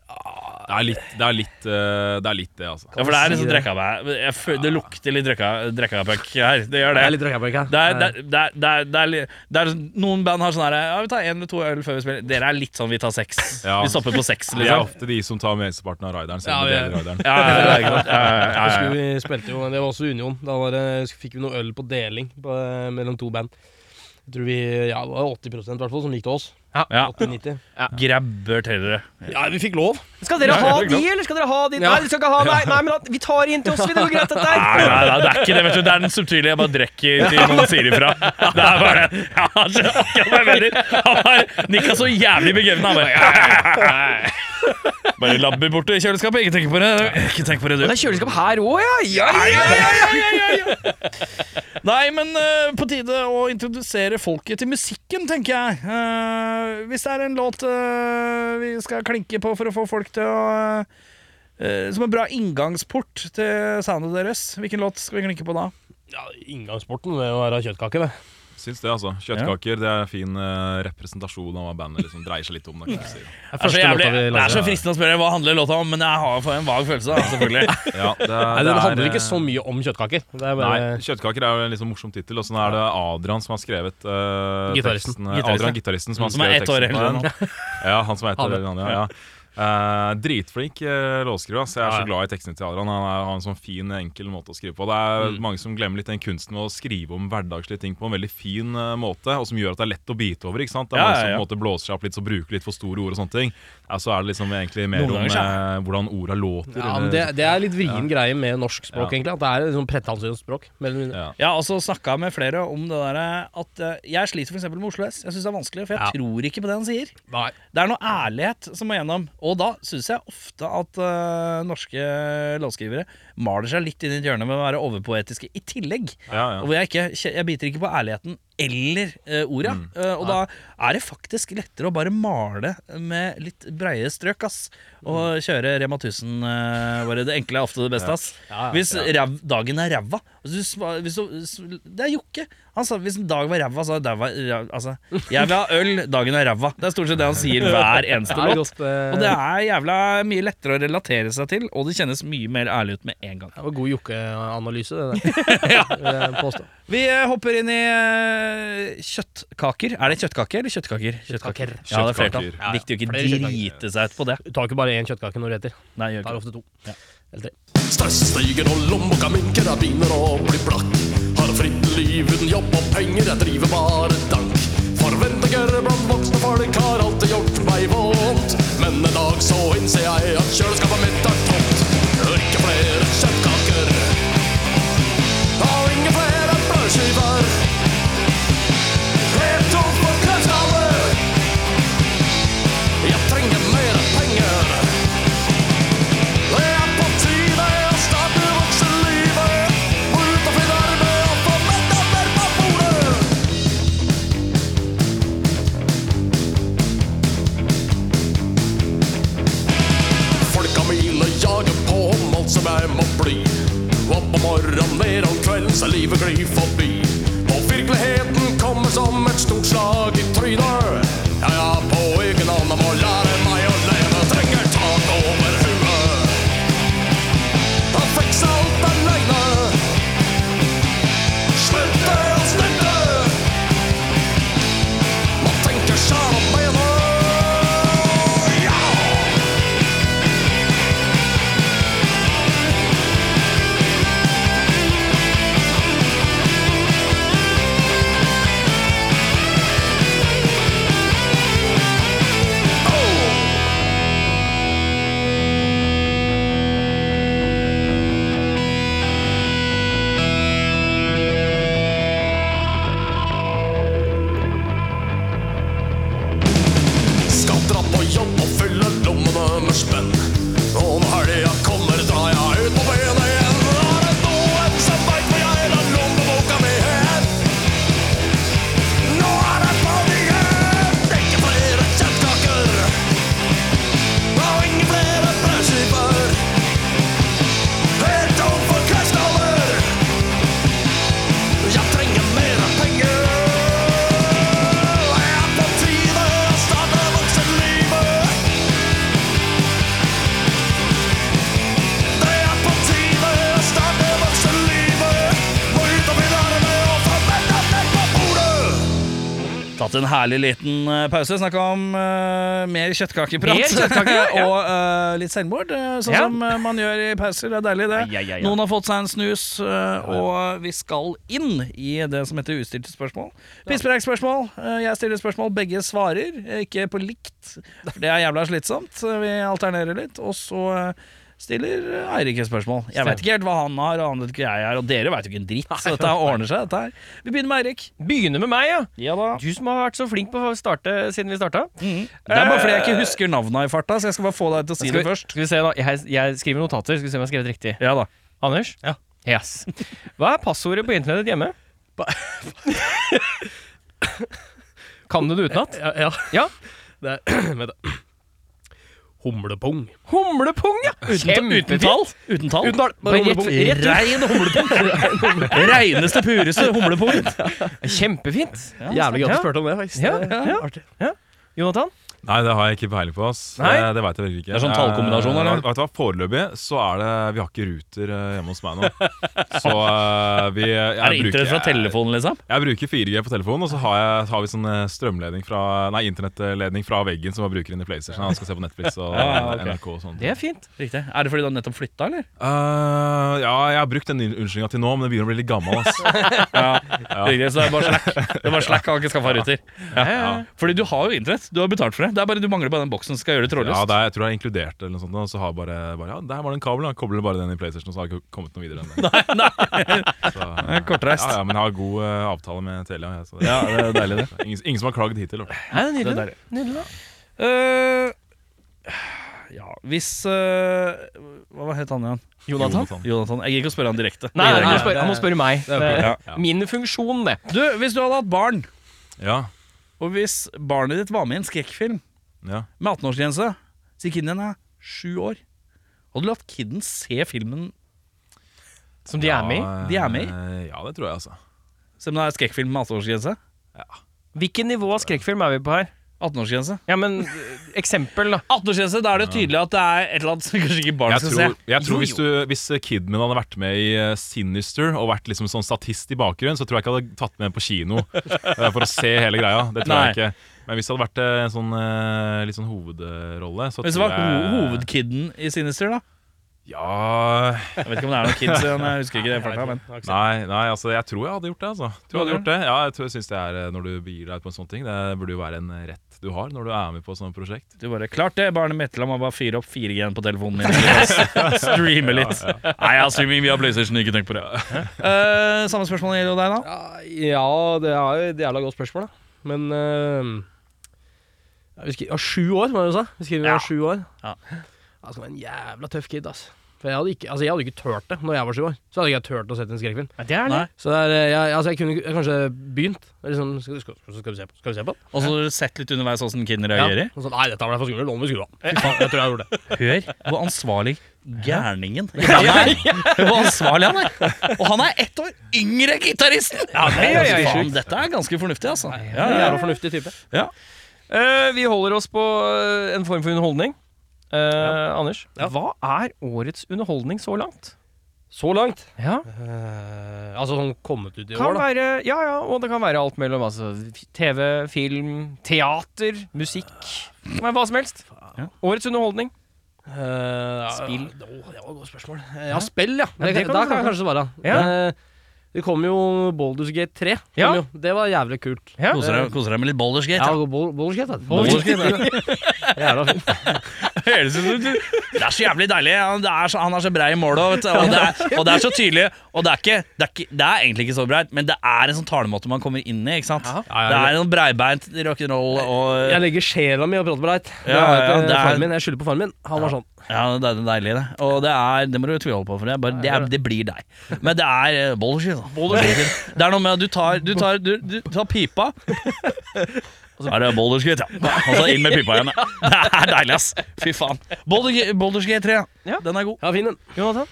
Det er litt det, er litt, uh, det, er litt det altså. Ja, for det er liksom si meg. Jeg føler- Det lukter litt drekka- drekkapunk her. Det gjør Det det. er litt røykapøk her. Det er, det, er, det, er, det, er, det, er, det er Noen band har sånn her Ja, vi tar én eller to øl før vi spiller. Dere er litt sånn vi tar seks. Ja. Vi stopper på seks, Vi er liksom. ofte de som tar mesteparten av rideren. Ja, Selv om vi er- rideren. Ja, ja, ja, [laughs] ja, ja, ja, ja. Vi spilte jo, Det var også Union. Da var det, fikk vi noe øl på deling på, mellom to band. Jeg tror vi, ja, det var 80 i hvert fall som gikk til oss. Ja. 80-90. Grabber trailere. Ja, vi fikk lov. Skal dere Ja, ha de, eller skal dere ha de? Ja. Nei, dere skal ikke ha Nei, nei men vi tar inn til oss, vi. Det går greit, dette Nei, her. nei, nei, det er ikke det, vet du. Det er den subtile jeg bare drikker til noen sier ifra. Det er bare det. Ja, han er akkurat hva jeg mener. Han har nikka så jævlig begevende. Han bare Bare labber bort til kjøleskapet. Ikke tenk på det. Ikke tenk på det, Det er kjøleskap her òg, ja. Ja, ja, ja. ja, ja, Nei, men eh, på tide å introdusere folket til musikken, tenker jeg. Hvis det er en låt eh, vi skal klinke på for å få folk til å eh, Som en bra inngangsport til soundet deres, hvilken låt skal vi klinke på da? Ja, Inngangsporten det er å være kjøttkake, det. Syns det, altså. Kjøttkaker det er fin eh, representasjon av hva bandet liksom dreier seg litt om. Da, kan jeg si. Det er Det er, så jævlig, det er så fristende å spørre hva handler låta om, men jeg har for en vag følelse. Da, selvfølgelig [laughs] Ja, det, er- Nei, det Den er, handler ikke eh, så mye om kjøttkaker. Det er Nei, Kjøttkaker er jo en sånn morsom tittel. Og så er det Adrian som har skrevet uh, Gitaristen. teksten. Gitaristen. Adrian, gitaristen, som har Som er skrevet ett år teksten på eldre. Ja, han som er ett år eldre enn han, ja. ja. Eh, dritflink uh, låtskriver. Jeg er Ja, ja. så glad i tekstene til Adrian. Han er- har en sånn fin, enkel måte å skrive på. Det er Mm. mange som glemmer litt den kunsten med å skrive om hverdagslige ting på en veldig fin uh, måte, og som gjør at det er lett å bite over. ikke sant? Det er Ja, mange som på en måte blåser seg opp litt og bruker litt for store ord og sånne ting. Ja, så er det liksom egentlig mer Noen om ganger, eh, hvordan orda låter. ja, men det, det er litt vrien greie med norsk språk, Ja. egentlig. At det er liksom pretensiøst språk. Ja. eller mindre. ja. Jeg snakka med flere om det der at eh, Jeg sliter for eksempel med Oslo S. Jeg syns det er vanskelig, for jeg Ja. tror ikke på det han sier. Nei. Det er noe ærlighet som må gjennom. Og da syns jeg ofte at uh, norske låtskrivere maler seg litt inn i et hjørne med å være overpoetiske i tillegg. Ja, ja. Og hvor jeg, ikke, jeg biter ikke på ærligheten eller uh, orda. Mm. Uh, og da er det faktisk lettere å bare male med litt breie strøk, ass. Og kjøre Rema 1000, uh, bare det enkle er ofte det beste, ass. Ja, ja. Hvis dagen er ræva hvis du, hvis du, Det er Jokke. Han sa hvis en dag var ræva, så er ræva. Altså, jeg vil ha øl, dagen er ræva. Det er stort sett det han sier hver [laughs] eneste låt. godt, eh, Og det er jævla mye lettere å relatere seg til, og det kjennes mye mer ærlig ut med en gang. Det var god Jokke-analyse, det der. [laughs] Ja. Vi eh, hopper inn i eh, kjøttkaker. Er det kjøttkake eller kjøttkaker? Kjøttkaker. Ja, det er flertall. Ja, ja. Viktig å ikke drite seg ut på det. Du tar ikke bare én kjøttkake når du heter. Nei, gjør ikke. tar ofte to. Ja. Eller tre. Stress stiger og lommeboka min begynner å bli blakk. Har fritt liv uten jobb og penger, jeg driver bare dank. Forventninger blant voksne folk har alltid gjort meg vondt. Men en dag så innser jeg at kjøleskapet mitt er tomt. Ikke flere kjøttkaker. Og ingen flere brødskiver. Opp om morgenen, ned om kvelden, så livet glir forbi. Og virkeligheten kommer som et stort slag i trynet. Ja, ja, på egen hånd må lære Tatt en herlig liten eh, pause. Snakka om uh, mer kjøttkakeprat. Mer kjøttkake, ja. [laughs] og uh, litt selvmord, sånn Ja. som man gjør i pauser. Det er deilig, det. Ai, ai, ja. Noen har fått seg en snus, og vi skal inn i det som heter ustilte spørsmål. Pisspreik-spørsmål. Eh, jeg stiller spørsmål, begge svarer. Ikke på likt, det er jævla slitsomt. Vi alternerer litt. Og så stiller eh, Eirik et spørsmål. Jeg vet ikke helt hva han har, og han vet ikke hva jeg er, og dere vet jo ikke en dritt. Så dette ordner seg, dette her. Vi begynner med Eirik. Begynner med meg, ja. Ja da. Du som har vært så flink på å starte siden vi starta. Det er bare fordi jeg ikke husker navna i farta, så jeg skal bare få deg til å si Skal det først. skal vi se da, jeg, jeg skriver notater. Skal vi se om jeg har skrevet riktig. Ja da. Anders? Ja. Yes. Hva er passordet på internettet hjemme? kan du det utenat? Ja. ja. Ja. Det er. [clears throat] Humlepung. Humlepung, ja! Kjempefint. Uten tall? Uten tall? Uten tall, bare humlepung. rett. Rein humlepung. [laughs] [laughs] Reineste, pureste humlepung. [laughs] Kjempefint. Jævlig gøy at du spurte om det, faktisk. Ja, ja, ja. Artig. Jonathan? Nei, det har jeg ikke peiling på. ass Nei? Det, det vet jeg virkelig ikke. Det er sånn tallkombinasjon, Eh, eller? Vet du hva, Foreløpig så er det Vi har ikke ruter eh, hjemme hos meg nå. [laughs] Så eh, vi jeg Er det internett fra telefonen, liksom? Jeg bruker 4G på telefonen, og så har, jeg, har vi sånn strømledning fra Nei, internettledning fra veggen som jeg bruker inn i PlayStation. Han skal se på Netflix og [laughs] Ja. NRK og sånn. Det er fint. Riktig. Er det fordi du har nettopp flytta, eller? Uh, ja, jeg har brukt den unnskyldninga til nå, men det begynner å bli litt gammel. ass [laughs] Ja. Riktig, så det er bare slack. Det er bare slack, han har ikke skaffa ruter. Ja. Ja, ja. Fordi du har jo internett. Du har betalt for det. Det er bare Du mangler bare den boksen som skal gjøre det Ja, trådløst. det er, jeg tror jeg har inkludert eller noe sånt. Og så har bare, bare Ja, der var det en kabel. Da. Kobler bare den i PlayStation, og så har jeg ikke kommet noe videre enn det. [laughs] Så, [laughs] er kortreist. Ja, ja, men jeg har god uh, avtale med Telia. jeg, Så det, Ja, det er deilig, det. [laughs] ingen, ingen som har klagd hittil. i. Nei, det er Det er nydelig. nydelig. Eh, ja, hvis uh, Hva het han igjen? Jonathan? Jonathan. Jeg gidder ikke å spørre han direkte. Nei, han gidder må spørre, han må spørre meg. Det er Ja. Ja. Min funksjon, det. Du, hvis du hadde hatt barn, Ja. og hvis barnet ditt var med i en skrekkfilm ja. med 18-årsgrense, så kiden din er sju år, hadde du latt kiden se filmen Som de er med i. Ja, De er med i? eh, Ja, det tror jeg, altså. selv om det er skrekkfilm med 18-årsgrense? Hvilket nivå av skrekkfilm er vi på her? 18-årsgrense. Ja, men øh, eksempel, da. 18-årsgrense, da er det tydelig at det er et eller annet som kanskje ikke barn Jeg skal tror, se. jeg tror hvis, du, hvis kiden min hadde vært med i eh, Sinister og vært liksom sånn statist i bakgrunnen, så tror jeg ikke jeg hadde tatt med på kino eh, for å se hele greia. Det tror Nei. jeg ikke. Men hvis det hadde vært eh, en sånn eh, litt sånn hovedrolle, så Hvis det var jeg hovedkidden i Sinister, da? Ja Jeg vet ikke om det er noen kids igjen, jeg husker ikke det farta, men Nei, nei, altså jeg tror jeg hadde gjort det. altså Tror jeg hadde gjort det Ja, jeg tror, jeg synes det er eh, Når du begir deg ut på en sånn ting, det burde jo være en rett du har når du er med på et sånt prosjekt. du bare Klart det, barnet mitt. La meg bare fyre opp 4G-en på telefonen min. [laughs] Streame litt. Nei, jeg har streaming via PlayStation, ikke tenk på det. uh, samme spørsmål gjelder jo deg, da. Ja, det er jo et jævla godt spørsmål, da. Men uh, ja, vi ja, Sju år, var det du sa? Vi skriver Ja. ja. sju år. Ja. Være en jævla tøff kid, ass. For jeg hadde ikke, altså jeg hadde ikke turt det når jeg var sju år. Så hadde jeg ikke tørt å sette en skrekkfilm. Ja, det er det. Så det er, eh, jeg, altså jeg kunne jeg kanskje begynt. Liksom, skal, skal, skal, vi se på, skal vi se på den? Og så har du sett litt underveis åssen kiden reagerer. Og så, Nei, dette ble for skummelt. Nå må vi skru av. Jeg tror jeg gjorde det. [laughs] Hør hvor ansvarlig gærningen er. [laughs] Hvor ansvarlig han er. Og han er ett år yngre gitaristen! Ja, det ja, ja, er, ja. dette er ganske fornuftig, altså. Ja, ja, Jævla fornuftig type. Eh, vi holder oss på øh, en form for underholdning. Eh, Anders, Ja. hva er årets underholdning så langt? Så langt. Ja, Eh, altså sånn kommet ut i kan år, da. være, ja, ja, og det kan være alt mellom altså, TV, film, teater, musikk. Men hva som helst. Ja. Årets underholdning. Eh, Spill. Ja, det var et godt spørsmål. Eh, Ja, spill, ja. Ja, Det, det kan da kan jeg kanskje svare. Ja. Det kom jo Baldur's Gate 3. Ja. Jo. Det var jævlig kult. Ja. Koser deg, koser deg med litt Baldur's Gate. Ja, Ja. Bal- Baldur's Gate, da. Baldur's Gate. Jævla fint. [laughs] Høres ut som Det er så jævlig deilig. Han, det er så, han er så brei i målet, vet du, og, det er, og det er så tydelig. Og det er, ikke, det, er ikke, det er egentlig ikke så breit, men det er en sånn talemåte man kommer inn i. ikke sant? Ja. Ja, Det er en breibeint rock'n'roll og Jeg legger sjela mi og prater prate breit. Det Ja, har jeg ja, det er- min. Jeg skylder på faren min. Han var sånn. Ja, det er deilig, det. Og det er Det må du tviholde på, for det, bare, det, er, det blir deg. Men det er uh, bullshit. da. Det er noe med at du tar, du tar, du, du tar pipa [laughs] så er det Boulderskate, ja. Og så inn med pipa igjen. [laughs] Det er deilig, ass. Fy faen. Boulderskate Ga- 3, Ja. den er god. Ja, fin den. Jonathan?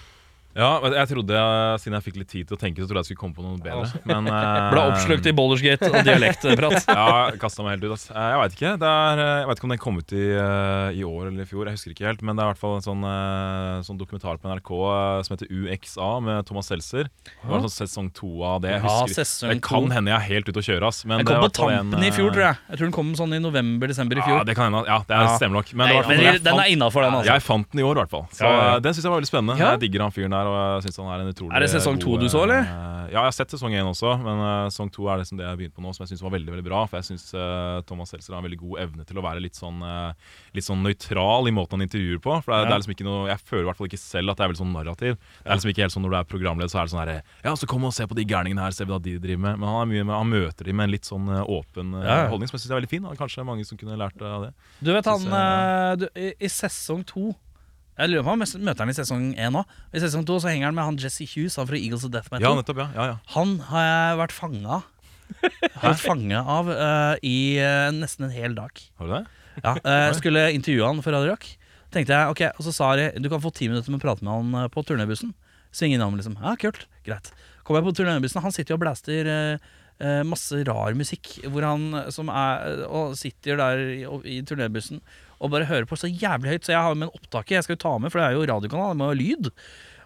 Ja, jeg trodde jeg, Siden jeg fikk litt tid til å tenke, så trodde jeg jeg skulle komme på noe bedre. Men [laughs] eh, Ble oppslukt i Bouldersgate og dialektprat. [laughs] Ja, kasta meg helt ut. ass. Eh, Jeg veit ikke. Det er, eh, jeg vet ikke om den kom ut i, eh, i år eller i fjor. Jeg husker ikke helt. Men det er i hvert fall en sånn, sånn dokumentar på NRK som heter UXA med Thomas Seltzer. Det var en sånn sesong to av det. Jeg Ja, husker, sesong det kan hende jeg er helt ute å kjøre. Ass, men Den kom er på tampen en, i fjor, tror jeg. Jeg tror den kom sånn i november-desember i fjor. Ja, det kan hende. Ja, det er, Ja. stemmer nok. Men, Nei, det men den er fant- innafor, den, altså. Jeg fant den i år, i hvert fall. Så Ja, ja, ja. Den syns jeg var veldig spennende. Ja. Jeg digger han fyren der. Og jeg synes han er en utrolig Er det sesong to du så, eller? eh, Ja, jeg har sett sesong én også, men eh, sesong to er liksom det jeg begynte på nå, som jeg syns var veldig veldig bra. For jeg syns Thomas Seltzer har en veldig god evne til å være litt sånn eh, Litt sånn nøytral i måten han intervjuer på. For det er, Ja. det er liksom ikke noe Jeg føler i hvert fall ikke selv at det er veldig sånn narrativ. Det er liksom ikke helt sånn Når du er programleder, så er det sånn herre Ja, så kom og se på de gærningene her, se hva de driver med. Men han, er med, han møter dem med en litt sånn eh, åpen eh, Ja, holdning, som jeg syns er veldig fin. Og kanskje mange som kunne lært av det. Du vet han jeg, eh, du, i, I sesong to Jeg lurer på om jeg møter han i sesong én òg. I sesong to så henger han med han Jesse Hughes, han fra Eagles of Death Ja, Metal. nettopp. Ja, ja, ja. han har jeg vært fanga Har vært fanga av uh, i uh, nesten en hel dag. Har du det? Ja, uh, skulle intervjue han for Radio Rock. Tenkte jeg, ok, Og så sa de du kan få ti minutter med å prate med han på turnébussen. Svinge innom, liksom. Ja, kult. Greit. Kommer jeg på turnébussen, han sitter jo og blaster masse rar musikk. Hvor han som er Og sitter der i, i turnébussen og bare hører på så jævlig høyt. Så jeg har med en opptaker jeg skal jo ta med, for det er jo radiokanal, det må ha lyd.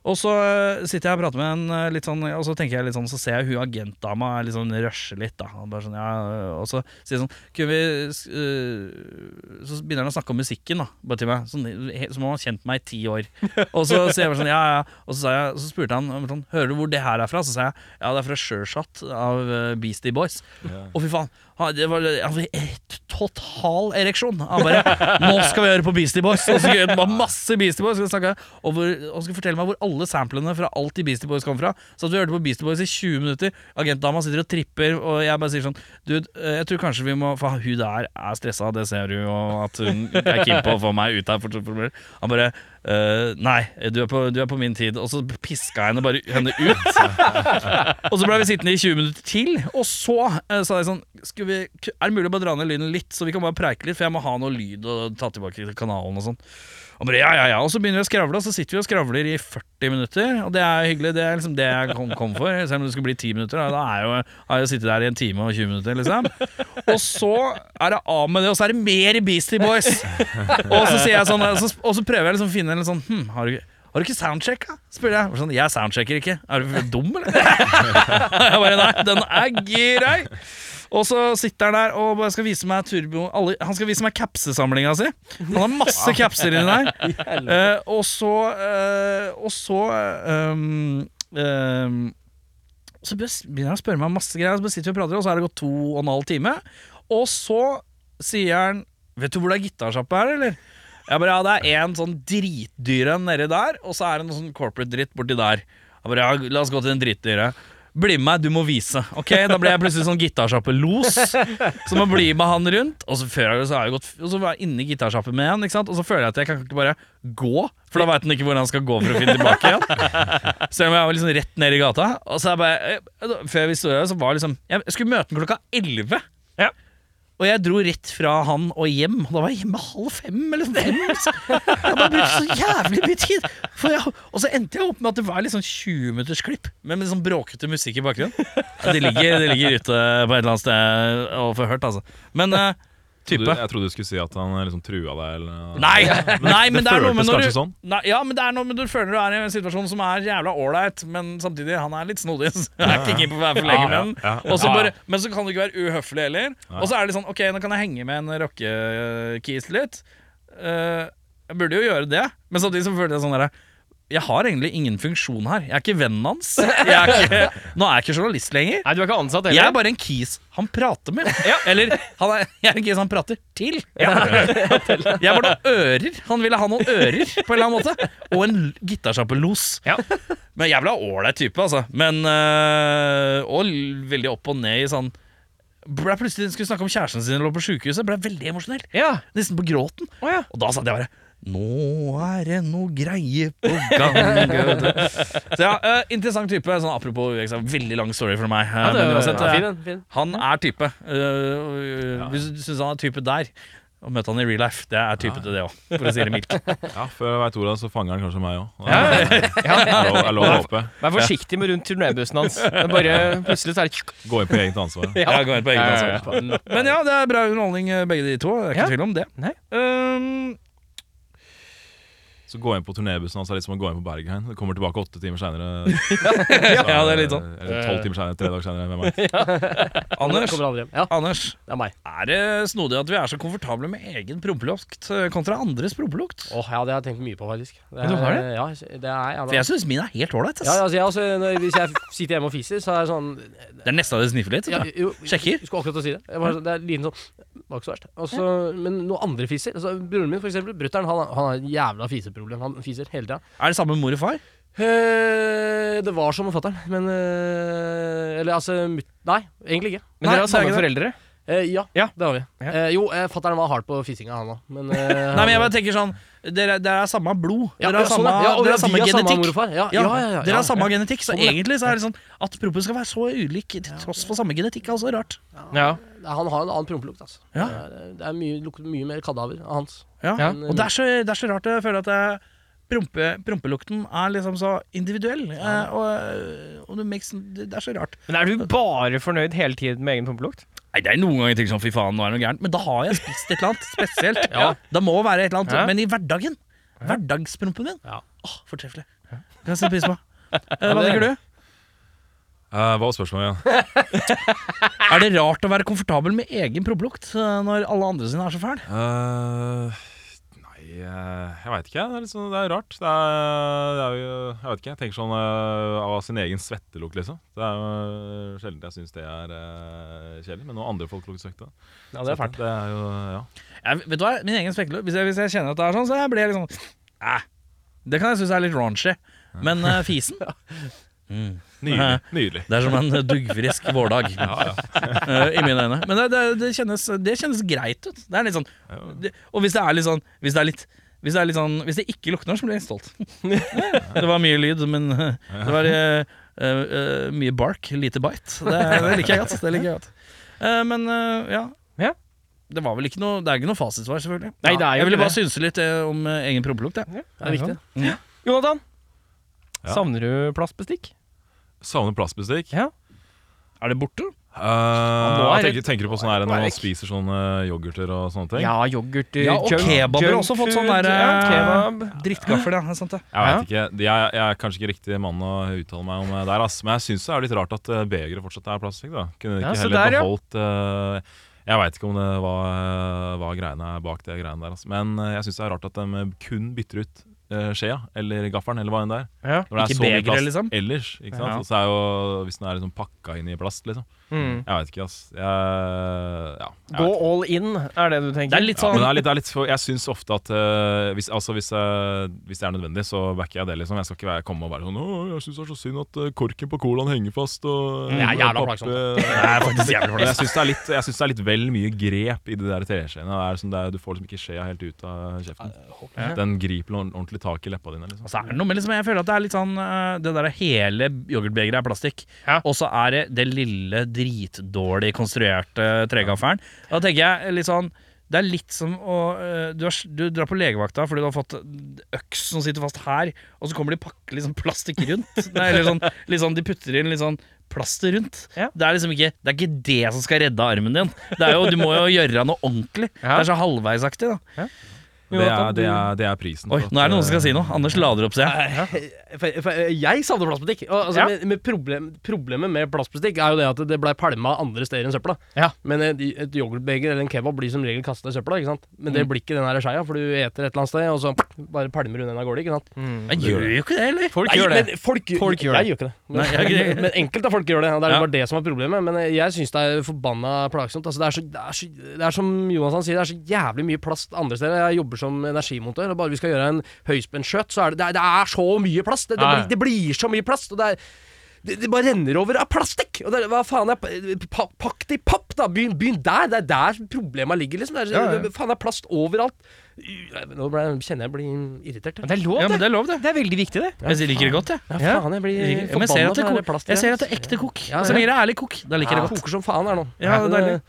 Og så eh, sitter jeg og prater med en eh, litt sånn Og så tenker jeg litt sånn Så ser jeg hun agentdama litt sånn rushe litt, da. Og, sånn, ja, og så sier jeg sånn Kunne vi uh, Så begynner han å snakke om musikken, da. Bare til meg. Sånn, som om han har kjent meg i ti år. Og så sier jeg bare sånn Ja, ja. Og så, sa jeg, så spurte han sånn Hører du hvor det her er fra? Så sa jeg ja, det er fra Sureshot av eh, Beastie Boys. Ja. Å, fy faen. Han- Det var altså, et total ereksjon. Han bare 'Nå skal vi høre på Beastie Boys'. Og så det var masse Beastie Boys. Og, snakke, og, hvor, og fortelle meg hvor alle samplene fra alt i Beastie Boys kom fra. Så at vi hørte på Beastie Boys i 20 minutter. Agentdama sitter og tripper, og jeg bare sier sånn Dude, eh, jeg tror kanskje vi må For hun der er stressa, det ser du, og at hun er keen på å få meg ut her. Han bare eh, Nei, du er, på, du er på min tid. Og så piska jeg henne bare henne ut. Og så ble vi sittende i 20 minutter til, og så uh, sa jeg sånn vi, Er det mulig å bare dra ned lyden litt, så vi kan bare preike litt? For jeg må ha noe lyd og ta tilbake til kanalen og sånn. Og bare ja, ja, ja. Og så begynner vi å skravle, og så sitter vi og skravler i 40 minutter. Og det er hyggelig. Det er liksom det jeg kom, kom for. Selv om det skulle bli 10 minutter. Da, er jo, har jeg sittet der i en time og 20 minutter, liksom. Og så er det av med det, og så er det mer Beastie Boys. Og så sier jeg sånn Og så, og så prøver jeg liksom å finne en sånn Hm, har du, har du ikke soundchecka? spør jeg. Sånn, jeg soundchecker ikke. Er du dum, eller? [laughs] jeg bare nei, den er grei. Og så sitter han der og skal vise meg turbo alle, Han skal vise meg capsesamlinga si. Han har masse capser inni der. [laughs] Uh, og så uh, Og så um, um, Så begynner han å spørre meg om masse greier, og så sitter vi og prater, og så har det gått to og en halv time. Og så sier han Vet du hvor det er gitarsjappe her, eller? Jeg bare, ja, det er en sånn dritdyre nedi der, og så er det noe sånn corporate dritt borti der. Jeg bare, ja, la oss gå til den drittdyre. Bli med meg, du må vise. Ok, Da ble jeg plutselig sånn gitarsjappelos. Så må bli med han rundt. Og så, før jeg, så, har jeg gått, og så var jeg inne i gitarsjappen med han, og så føler jeg at jeg kan ikke bare gå, for da veit han ikke hvor han skal gå for å finne tilbake igjen. Selv om jeg var liksom rett ned i gata. Og så er jeg bare, eh, Før vi sto der, så var liksom Jeg skulle møte han klokka elleve. Ja. Og jeg dro rett fra han og hjem. Og da var jeg hjemme halv fem eller noe fem. liksom. Jeg bare brukte så jævlig mye tid. Jeg, og så endte jeg opp med at det var litt sånn 20 minutters klipp med, med sånn bråkete musikk i bakgrunnen. Ja, det, ligger, det ligger ute på et eller annet sted og får hørt, altså. Men eh, Type. jeg trodde du skulle si at han liksom trua deg. Eller, Nei, [laughs] nei, men det med føltes kanskje du sånn. nei, Ja, men det er noe med du føler du er i en situasjon som er jævla ålreit, men samtidig, han er litt snodig. [laughs] Så jeg er ikke keen på å være for lenge med den. Men så kan du ikke være uhøflig heller. Og så er det sånn, ok, nå kan jeg henge med en rockekis litt. Uh, jeg burde jo gjøre det, men samtidig så føler jeg sånn derre jeg har egentlig ingen funksjon her. Jeg er ikke vennen hans. Jeg er ikke, [laughs] nå er jeg ikke journalist lenger. Nei, du er ikke ansatt Jeg er bare en kis han prater med. Eller han er, jeg er en kis han prater til. [laughs] Jeg er bare noen ører. Han ville ha noen ører, på en eller annen måte. Og en gitarsjappelos. Ja. Men jævla ålreit type, altså. Men øh, Og veldig opp og ned i sånn ble plutselig Skulle snakke om kjæresten sin lå på sjukehuset. Ble veldig emosjonell. Ja. Nesten på gråten. Oh, ja. Og da satt jeg bare nå er det noe greie på gang. Så ja, øh, Interessant type. Sånn apropos er veldig lang story for meg. øh, Ja, det- men uansett, ja, fin fin. han er type. Hvis du syns han er type der, og møte han i real life, det er type til det òg, for å si det mildt. [laughs] Ja, Før jeg veit ordet, så fanger han kanskje meg òg. Ja, ja. Er lov- er å håpe. Vær forsiktig med rundt turnébussen hans. [laughs] Bare Plutselig så er det Gå inn på eget ansvar. [laughs] Ja, gå inn på ja, ansvar. Men ja, det er bra underholdning, begge de to. Det er ikke Ja. tvil om det. Nei. Um, Så gå inn på turnébussen hans er litt som å gå inn på Bergheim. Det kommer tilbake åtte timer seinere. [laughs] ja, det er litt sånn. Eller tolv timer senere, tre dager senere. Hvem vet. [laughs] Anders. Ja, Anders, det er er det snodig at vi er så komfortable med egen prompelukt øh, kontra andres prompelukt? Åh, ja, det har jeg tenkt mye på, faktisk. Det du har det? Ja, det er ja, For jeg syns min er helt ålreit. ja, altså, når, Hvis jeg sitter hjemme og fiser, så er det sånn Det er nesten det sniffer litt. ja, jo, Sjekker. Jeg skulle akkurat å si det. Jeg bare, det er liten sånn var ikke så verst. Også, Men noen andre fiser altså, Broren min, for eksempel, brutter'n, han, han har jævla jævla fiseproblem. Han fiser hele tida. Er det samme med mor og far? Eh, det var som med fatter'n, men eh, Eller altså mut, Nei, egentlig ikke. Men Nei, dere har er samme foreldre? Eh, ja, Ja. det har vi. Ja. Eh, jo, eh, fatter'n var hard på fisinga, han òg, men eh, [laughs] Nei, men jeg bare tenker sånn Dere, dere er samme blod. ja, Dere har ja, sånn, samme, ja. Ja, og dere har vi samme samme genetikk. mor og far. Ja, Ja, ja, ja, ja, dere har ja. samme genetikk, så Sånn, ja. egentlig så er det sånn at proppen skal være så ulik til tross for samme genetikk, er også rart. Ja. Ja, Han har en annen prompelukt, altså. Ja. Det er, det er mye, lukter mye mer kadaver av hans. Ja. Ja. Og det er, så, det er så rart, jeg føler at jeg, prompe, prompelukten er liksom så individuell. eh, Og, og det, makes, det er så rart. Men er du bare fornøyd hele tiden med egen prompelukt? Nei, Det er noen ganger jeg tenker sånn fy faen, nå er det noe gærent. Men da har jeg spist et eller annet [laughs] spesielt. Ja. Det må være et eller annet. Ja. Men i hverdagen. Hverdagsprompen min. Ja. Åh, Fortreffelig. Kan jeg sette pris på. [laughs] Eh, Hva tenker du? Uh, hva var spørsmålet igjen? [laughs] Er det rart å være komfortabel med egen prompelukt eh, når alle andre sine er så fæle? Eh, eh, jeg Jeg veit ikke. Det er, sånn, det er rart. Det er, det er jo Jeg vet ikke. Jeg tenker sånn eh, av sin egen svettelukt, liksom. Det er jo sjelden jeg syns det er kjedelig. Men noe andre folk lukter svette. Ja, det er fælt. Det er jo, ja. ja. vet du hva, min egen svettelukt hvis, hvis jeg kjenner at det er sånn, så blir jeg litt sånn Æh. Det kan jeg synes er litt raunchy. Men uh, fisen [laughs] mm. Nydelig. nydelig. Det er som en duggfrisk vårdag [laughs] eh, i mine øyne. Men det, det, det, kjennes, det kjennes greit ut. Det er litt sånn det, Og hvis det er litt sånn Hvis det er litt hvis det, er litt sånn, hvis det ikke lukter, så blir jeg stolt. [laughs] det var mye lyd, men eh, det var uh, uh, eh, mye bark, lite bite. Det, det liker jeg godt. Det liker jeg godt. Uh, men eh, ja. Ja. Det var vel ikke noe Det er ikke noe fasitsvar, selvfølgelig. Nei, det er jeg ville bare synse litt eh, om eh, egen prompelukt. Ja. Det er viktig. Jonathan, Ja. savner du plastbestikk? Savner plastbestikk. Ja. Er det borte? Uh, er tenker, tenker du på sånn her når man spiser sånne yoghurter og sånne ting? Ja, yoghurt Ja, og kebab har også fått sånn der, ja, eh, kebab. Drittgaffel, ja. Det er sant det. Jeg vet ikke, jeg, jeg er kanskje ikke riktig mann å uttale meg om eh, der, ass. men jeg syns det er litt rart at uh, begeret fortsatt er plastikk. da Kunne de Ja, ikke heller der, beholdt uh, Jeg veit ikke om det var var greiene bak det greiene der, ass. men eh, jeg syns det er rart at de kun bytter ut uh, skjea eller gaffelen eller hva enn det er. Ja. Når det er Ikke begeret, liksom? ellers. Ikke sant? Ja. Så er jo, hvis den er liksom pakka inn i plast, liksom. Mm. Jeg veit ikke, ass. Jeg, ja, jeg Gå all in, er det du tenker? Det er litt Ja, sånn men det er litt, det er litt for, jeg syns ofte at uh, hvis, altså hvis, eh, hvis det er nødvendig, så backer jeg det. liksom Jeg skal ikke være, komme og være sånn 'Å, jeg syns det er så synd at eh, korken på colaen henger fast', og Men jeg syns det, er litt- synes det er litt vel mye grep i de der treskjeene. Det er som det er- Du får liksom ikke skjea helt ut av kjeften. Den griper ordentlig tak i leppa dine. liksom Og så er det noe med liksom, Jeg føler at det er litt sånn Det der hele yoghurtbegeret er plastikk. Ja. Og så er det det lille dritdårlig konstruerte tregaffelen. Da tenker jeg litt sånn det er litt som å eh, du, har, du drar på legevakta fordi du har fått øks som sitter fast her, og så kommer de pakke liksom plastikk rundt. Nei, eller sånn, sånn, de putter inn litt sånn plaster rundt. Ja. Det er liksom ikke Det er ikke det som skal redde armen din. Det er jo, Du må jo gjøre noe ordentlig. Ja. Det er så halvveisaktig, da. Det, er, det, er, det er prisen. Oi, nå er det noen som skal eh, si noe. Anders lader opp, ser jeg. [laughs] For, for jeg savner plastbutikk. Altså, Ja. med, med problem, problemet med plastbutikk er jo det at det blei pælma andre steder enn søpla. Ja. Men et, et yoghurtbeger eller en kebab blir som regel kasta i søpla. ikke sant? Men det blir ikke den skeia, for du eter et eller annet sted, og så bare pælmer du den av gårde. ikke sant? Men gjør jo ikke det, eller? Folk Nei, gjør det. Folk, Folk gjør jeg gjør ikke det. Men, Nei, jeg- [laughs] men enkelte folk gjør det. Og det er Ja. bare det som er problemet. Men jeg syns det er forbanna plagsomt. Altså, det, er så, det, er så, det er som Jonas sier, det er så jævlig mye plast andre steder. Jeg jobber som energimontør, og bare vi skal gjøre en høyspentskjøt, så er det, det, er, det er så mye plast. Det, det, Ja, ja. blir, det blir så mye plast. Og det, er, det, det bare renner over av plastikk! Og det, er- hva faen er pa, Pakk det i papp, da! Begynn, begynn der! Det er der problema ligger, liksom. Det er, Ja, ja. faen, det er plast overalt. Nå ble, kjenner jeg blir irritert. Men det er lov, Ja, det. er lov, det. Det er veldig viktig, det. Jeg liker det godt, jeg. Ja, faen, jeg blir forbanna jeg ser at det, på ko- jeg ser at det er ekte kok. Ja, Så ja. lenge det er ærlig kok, da liker jeg Ja, det godt. koker som faen her nå. Ja, det er deilig.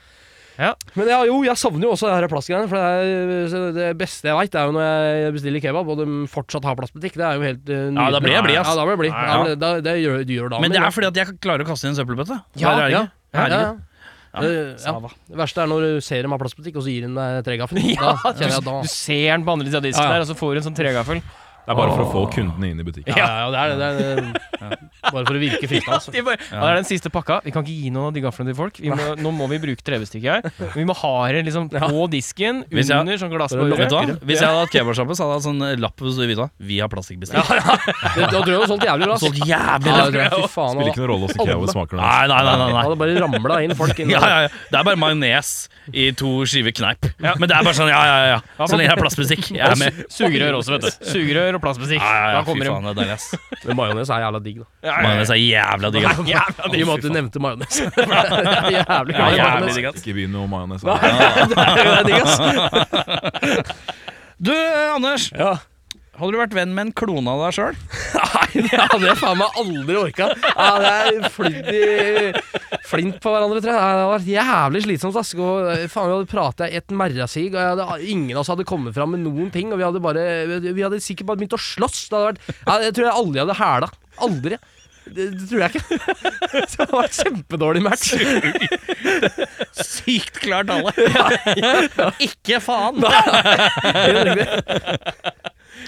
Ja. Men ja, jo, jeg savner jo også det her plastgreiene. For det, er, det beste jeg veit, er jo når jeg bestiller kebab, og de fortsatt har plastbutikk. Det er jo helt uh, Ja, da blir jeg blid, ass. Ja, da blir jeg blid. Ja, Ja, det, det gjør, de gjør da Men det er fordi at jeg klarer å kaste inn en søppelbøtte. Ja, ja, ja, ja, Det, ja. Det verste er når du ser dem har plastbutikk, og så gir de deg tregaffel. [laughs] Ja, da Du ser den på andre siden av disken der, og så får du en sånn tregaffel. Det er bare for å få kundene inn i butikken. Ja, ja, det er det. det, er, det bare for å virke fristende. Altså. Ja. Det er den siste pakka. Vi kan ikke gi noen av de gaflene til folk. Vi må, nå må vi bruke trebestikket her. Vi må ha det liksom på disken, Hvis jeg- under sånn glassbord. Hvis jeg hadde hatt kebabsjappe, hadde jeg hatt sånn lapp hvor det? Vi har plastikkbestikk. Ja, ja. du har solgt jævlig Ja, jeg, fy faen. Spiller ikke noen rolle åssen kebab smaker. nå. Nei, nei, nei. nei. hadde bare ramla inn folk inn. [laughs] Ja, ja, ja. Det er bare majones i to skiver kneip. Men det er bare sånn, ja, ja, ja. Så lenge det er plastmusikk. Jeg er med. Sugerør også, vet du. Sugerør og plastmusikk. Ja, ja, ja, Da fy kommer de. faen, det er deilig, ass. [laughs] Men majones er jævla digg, da. Majones er jævla digg. ass. [laughs] Jævla I og med at du nevnte majones. [laughs] Det er jævlig Ja, glad i jævlig majones. digg, ass. Ikke begynn med majones. Det er digg, ass. Du, eh, Anders. Ja. Hadde du vært venn med en klone av deg sjøl? [laughs] Nei, det hadde jeg faen meg aldri orka. Ja, det er flydd i flint på hverandre, tror jeg. Det hadde vært jævlig slitsomt. Ass. Og, faen, vi hadde prata i et merrasig, og hadde, ingen av oss hadde kommet fram med noen ting. Og vi hadde, bare, vi hadde sikkert bare begynt å slåss. Det hadde vært, ja, jeg tror jeg aldri hadde hæla. Aldri. Det, det tror jeg ikke. [laughs] Det hadde vært kjempedårlig match. Sykt klar tale. [laughs] Ikke faen.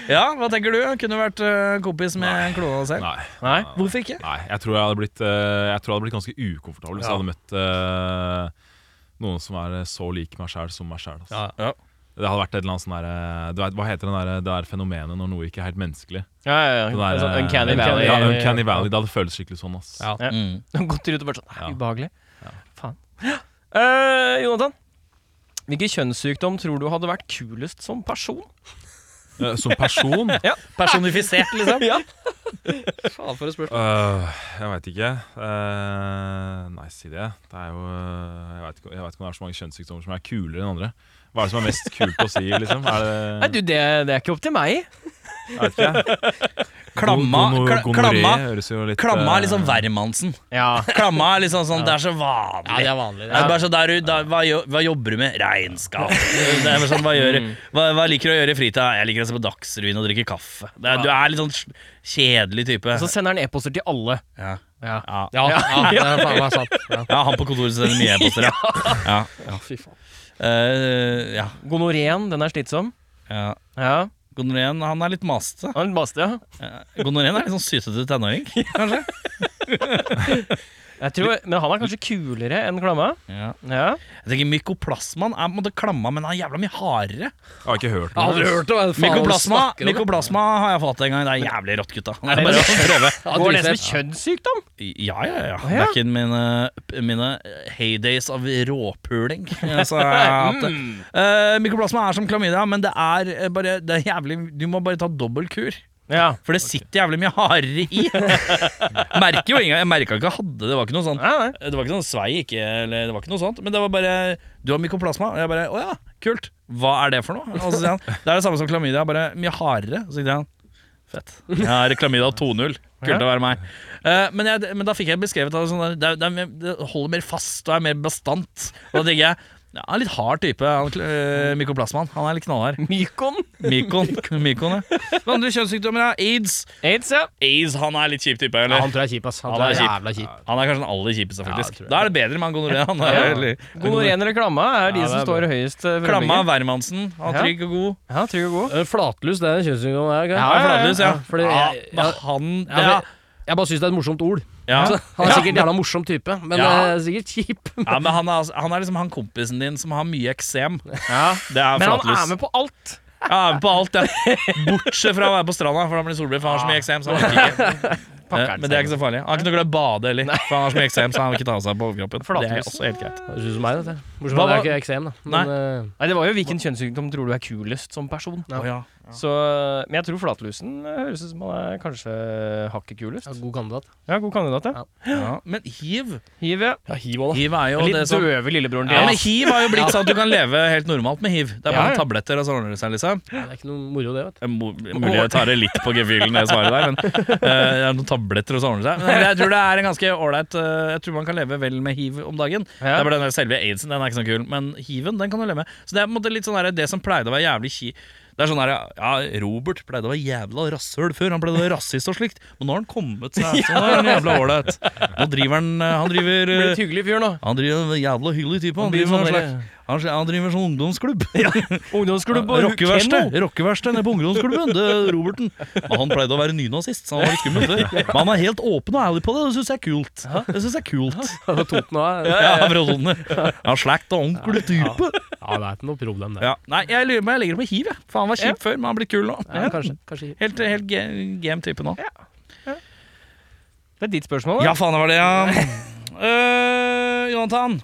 Ja, hva tenker du? Kunne du vært eh, kompis med en klone selv? Nei. Nei. Hvorfor ikke? Nei, jeg tror jeg hadde blitt, eh, jeg tror jeg hadde blitt ganske ukomfortabel hvis jeg hadde møtt eh, noen som er så lik meg sjæl som meg sjæl. Altså. Ja. Det hadde vært et eller annet sånn der, du vet, Hva heter den der, det der fenomenet når noe ikke er helt menneskelig? Ja, ja, ja. Det der, Altså, Uncanny Valley. Ja, Uncanny Valley. Det hadde føltes skikkelig sånn, ass. Ja. Ja. Mm. [laughs] Gått ut og bare sånn Ja. Ubehagelig. Ja. Faen. [gasps] Eh, Jonathan, hvilken kjønnssykdom tror du hadde vært kulest som person? Eh, Som person [laughs] ja. Personifisert, liksom. [laughs] ja. Faen, for et spørsmål. Uh, Jeg veit ikke. Uh, nei, si det. Det er jo Jeg veit ikke om det er så mange kjønnssykdommer som er kulere enn andre. Hva er det som er mest kult å si, liksom? Er Nei, du, det, det er ikke opp til meg. Jeg vet ikke. Klamma, kla- klamma, høres jo litt klamma er eh, liksom Wermansen. Ja. Klamma er liksom sånn, det er så vanlig. Ja, det er vanlig. Det er bare så der, du- da, hva, hva jobber du med? Regnskap. Det er bare sånn, hva, gjør, hva, hva liker du å gjøre i fritida? Jeg liker å se på Dagsrevyen og drikke kaffe. Det er, du er litt sånn kjedelig type. Og Så sender han e-poster til alle. Ja. Ja. Ja. Ja, ja, det er faen meg sant. Ja. ja, han på kontoret sender mye e-poster, ja. [laughs] Ja. ja, fy faen. Eh, ja. Gonoreen, den er slitsom. ja. Ja. Gonoreen, han er litt masete. Han er baste, ja. Eh, er litt sånn sytete tenåring, [laughs] kanskje. [laughs] Jeg tror, men han er kanskje kulere enn klamma. Ja. Ja. Jeg tenker Mykoplasmaen er på en måte klamma, men han er jævla mye hardere. Jeg har ikke hørt Jeg har hørt det. Mykoplasma, om? mykoplasma har jeg fått en gang. Det er jævlig rått, gutta. Det Er det bare å prøve. [laughs] Går det som kjønnssykdom? Ja, ja, ja. Å, ja. Back in mine, mine heydays av råpuling. [laughs] Så har hatt det. Eh, mykoplasma er som klamydia, men det er eh, bare det er jævlig Du må bare ta dobbel kur. Ja. For det sitter jævlig mye hardere i. [laughs] Merker jo ingen Jeg merka ikke jeg hadde det. var ikke noe sånt Nei, nei. Det var ikke sånn svei, ikke, eller det var ikke noe sånt. Men det var bare Du har mykoplasma. Og jeg bare Å ja, kult. Hva er det for noe? Og så sier han Det er det samme som klamydia, bare mye hardere. Så sier han Fett. Ja, Reklamida klamydia 2.0. Kult å være meg. Eh, men, jeg, men da fikk jeg beskrevet at det, er sånn der, det, er, det, er mer, det holder mer fast og er mer bastant. Og da tenker jeg ja, han er litt hard type, han, uh, mykoplasmaen. Han er litt knallhard. [laughs] Mykon. Mykon. Mykon ja. [laughs] Hva Andre kjønnssykdommer, ja. Aids. Aids, ja. Aids, Han er litt kjip type, eller? Ja, han tror jeg er kjip, ass. Han, Han tror er jeg er kjip. jævla kjip. Han er kanskje den aller kjipeste, faktisk. Ja, da er det bedre med han gonoré. Han er, eller- Gonoreen eller klamma er de Ja, som er står høyest. Uh, Klamma. Wermansen. Han er trygg og god. Ja, trygg og god. Uh, Flatlus, det er en kjønnssykdom. Ja, ja, ja. Flatlus, ja. Ja, fordi han Ja, ja, men- Jeg bare syns det er et morsomt ord. ja. Altså, [laughs] Han er sikkert en jævla morsom type, men Ja. eh, sikkert kjip. [laughs] ja, men han er, altså- han er liksom han kompisen din som har mye eksem. Ja. Det er Men han Flatlus. er med på alt. Ja, på alt, ja. Bortsett fra å være på stranda, for da blir det solbrent. For han har så mye eksem, så han orker ikke. [laughs] Eh, Men det er ikke så farlig. Han har ikke noe glad i å bade heller, for han har så mye eksem, så han vil ikke ta av seg på overkroppen. Det er Flatlus. også helt greit. Det synes ut som meg, dette. Bortsett Hva fra at det er ikke eksem, da. Men, eh, Nei, det var jo hvilken kjønnssykdom tror du er kulest som person. Å, ja. Så, men jeg tror flatlusen eh, høres ut som han er kanskje hakket kulest. ja, god kandidat. Ja, god kandidat, ja. Ja. Men hiv Hiv, ja. Ja, hiv også, Hiv er jo Litt det som døve lillebroren ja, men Hiv har jo blitt sånn at du kan leve helt normalt med hiv. Det er bare ja. tabletter, og så ordner det seg, liksom. Det er ikke noe moro, det, vet du. Mulig jeg tar det litt på gefühlen, det svaret der, men uh, det er noen tabletter, og så ordner det seg. Men jeg tror det er en ganske ålreit uh, Jeg tror man kan leve vel med hiv om dagen. Det er bare den der selve aidsen, den er ikke så kul, men hiven, den kan du leve med. Så det er på en måte litt sånn der, det som pleide å være jævlig ki... Det er sånn her, ja, Robert pleide å være jævla rasshøl før. Han pleide å være rasist og slikt. Men nå har han kommet seg. [laughs] Så nå er han jævla ålreit. Nå driver han eh, Han driver Blir et hyggelig fyr nå. Han driver en jævla hyggelig type. Han han, driver, sånn han, han driver sånn ungdomsklubb. [laughs] Ungdomsklubb og Rockeverksted. Rockeverksted nede på ungdomsklubben. Det er Roberten. Og han pleide å være nynazist, så han var litt skummel. Men han er helt åpen og ærlig på det. Det syns jeg er kult. Det synes jeg er kult. Toten òg. Ja, fra sånn ja, Slakt og ordentlig type. Ja, det er ikke noe problem, det. Ja. Nei, jeg på jeg legger det på hiv. jeg. For han var kjip før, men han blir kul nå. Ja, kanskje. kanskje. Helt, helt game type nå. Det er ditt spørsmål, da. Ja, faen, det var det, ja. Uh, Jonathan.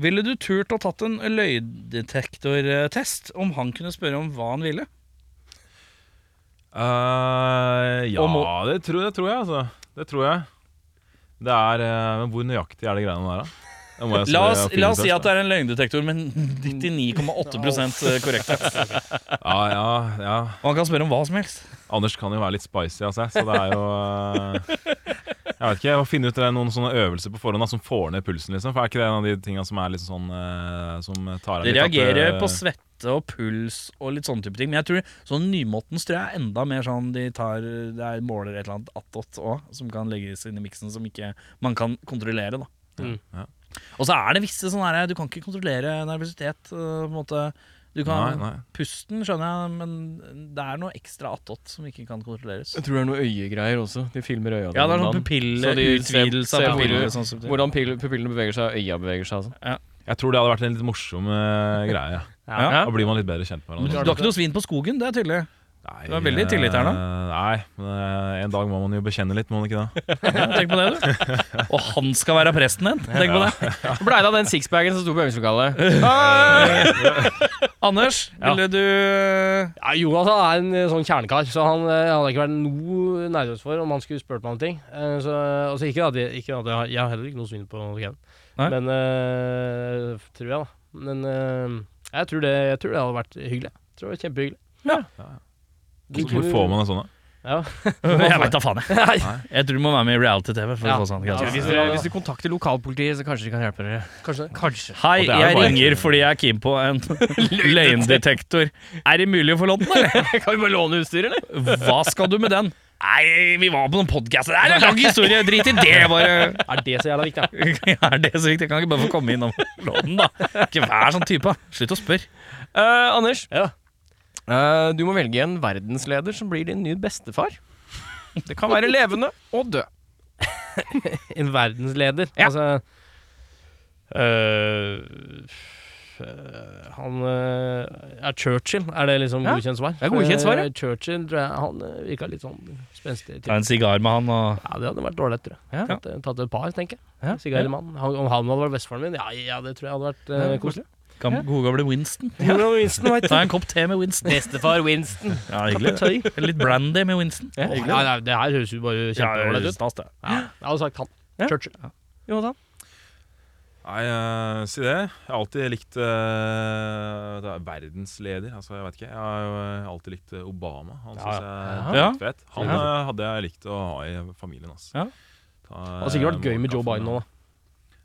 Ville du turt å tatt en løgndetektortest om han kunne spørre om hva han ville? Uh, ja, det, tror, det tror jeg, altså. Det tror jeg. Det er uh, hvor nøyaktig er de greiene der, da? Det må jeg La oss, la oss si at det er en løgndetektor med 99,8 korrekthet. da. Ja, ja, ja. Og han kan spørre om hva som helst. Anders kan jo være litt spicy av seg, så det er jo eh, Jeg vet ikke, å finne ut det er noen sånne øvelser på forhånd da, som får ned pulsen, liksom. For er ikke det en av de tingene som er litt sånn eh, Som tar deg Det litt at, reagerer eh, på svette og puls og litt sånne type ting. Men jeg tror sånn nymotens tror jeg er enda mer sånn de tar Det er måler et eller annet attåt òg, som kan legges inn i miksen, som ikke man kan kontrollere, da. Mm. Ja. Og så er det visse sånne her Du kan ikke kontrollere nervøsitet. på en måte Du kan Nei, nei. Pusten skjønner jeg, men det er noe ekstra attåt som ikke kan kontrolleres. Jeg tror det er noe øyegreier også. De filmer øya Ja, det er dine. sånn Så pupilleutvidelse pupiller. sånn. Hvordan pupillene beveger seg, øya beveger seg. Altså. Jeg tror det hadde vært en litt morsom uh, greie. Ja. Da blir man litt bedre kjent med hverandre. Du har ikke noe svin på skogen, det er tydelig. Nei, du er veldig tillit her nå. eh, Nei, men eh, en dag må man jo bekjenne litt, må man ikke det? [laughs] Tenk på det, du. Og han skal være presten din. Tenk på det. [laughs] Blei det av den sixpacken som sto på øvingslokalet? [laughs] Anders, ville du Ja, Jonas han er en eh, sånn kjernekar, så han hadde ikke vært noe nervøs for om han skulle spurt meg om ting. Så, altså, ikke at, jeg, ikke at jeg, jeg har heller ikke noe svinn på Kevin, men øh, tror jeg, da. Men øh, jeg, tror det, jeg tror det hadde vært hyggelig. Jeg tror det var kjempehyggelig. Ja. Hvor får man en sånn, da? Ja. [laughs] Jeg veit da faen, jeg. Jeg tror du må være med i reality-TV. for Ja. å få sånn Ja. Hvis du hvis du kontakter lokalpolitiet, så kanskje de kan hjelpe dere. kanskje. Kanskje. Hei, jeg ringer fordi jeg er keen på en [laughs] løgndetektor. Er det mulig å få lånt den, eller? [laughs] kan vi bare låne utstyr, eller? Hva skal du med den? Nei, vi var på noen podkaster. Det er en lang historie, drit i det, bare. Er det så jævla viktig? da? Er det så viktig? Jeg kan ikke bare få komme innom lånen, da. Ikke vær sånn type. Slutt å spørre. Uh, Anders, Ja. Eh, du må velge en verdensleder som blir din nye bestefar. Det kan være levende og død. [laughs] En verdensleder. Ja. Altså øh, Han uh, er Churchill, er det liksom Ja, godkjent svar? det er godkjent svar, ja. Churchill, tror jeg, han virka litt sånn spenstig. Ta en sigar med han og Ja, det hadde vært dårlig, tror jeg. Ja. Tatt, tatt et par, tenker jeg. Ja. Sigar i mann. Han- Om han hadde vært bestefaren min, ja, ja, det tror jeg hadde vært koselig. Gam- gode gamle Winston. Ja. Winston, vet Ta en kopp te med Winston. Bestefar Winston. Ja, hyggelig. Det. Litt brandy med Winston. Ja, Ja, ja, det her høres jo bare Ja, kjempeålreit ut. stas, det. Ja, jeg hadde sagt han. Ja. Churchill. Jonathan? Nei, uh, si det. Jeg har alltid likt uh, det er Verdensleder. Altså, jeg vet ikke. Jeg har jo eh, alltid likt Obama. Han Ja, syns jeg er ja. dritfet. Han Ja. eh, hadde jeg likt å ha i familien. Altså. Ja. Det hadde sikkert vært gøy med Joe Biden nå, da.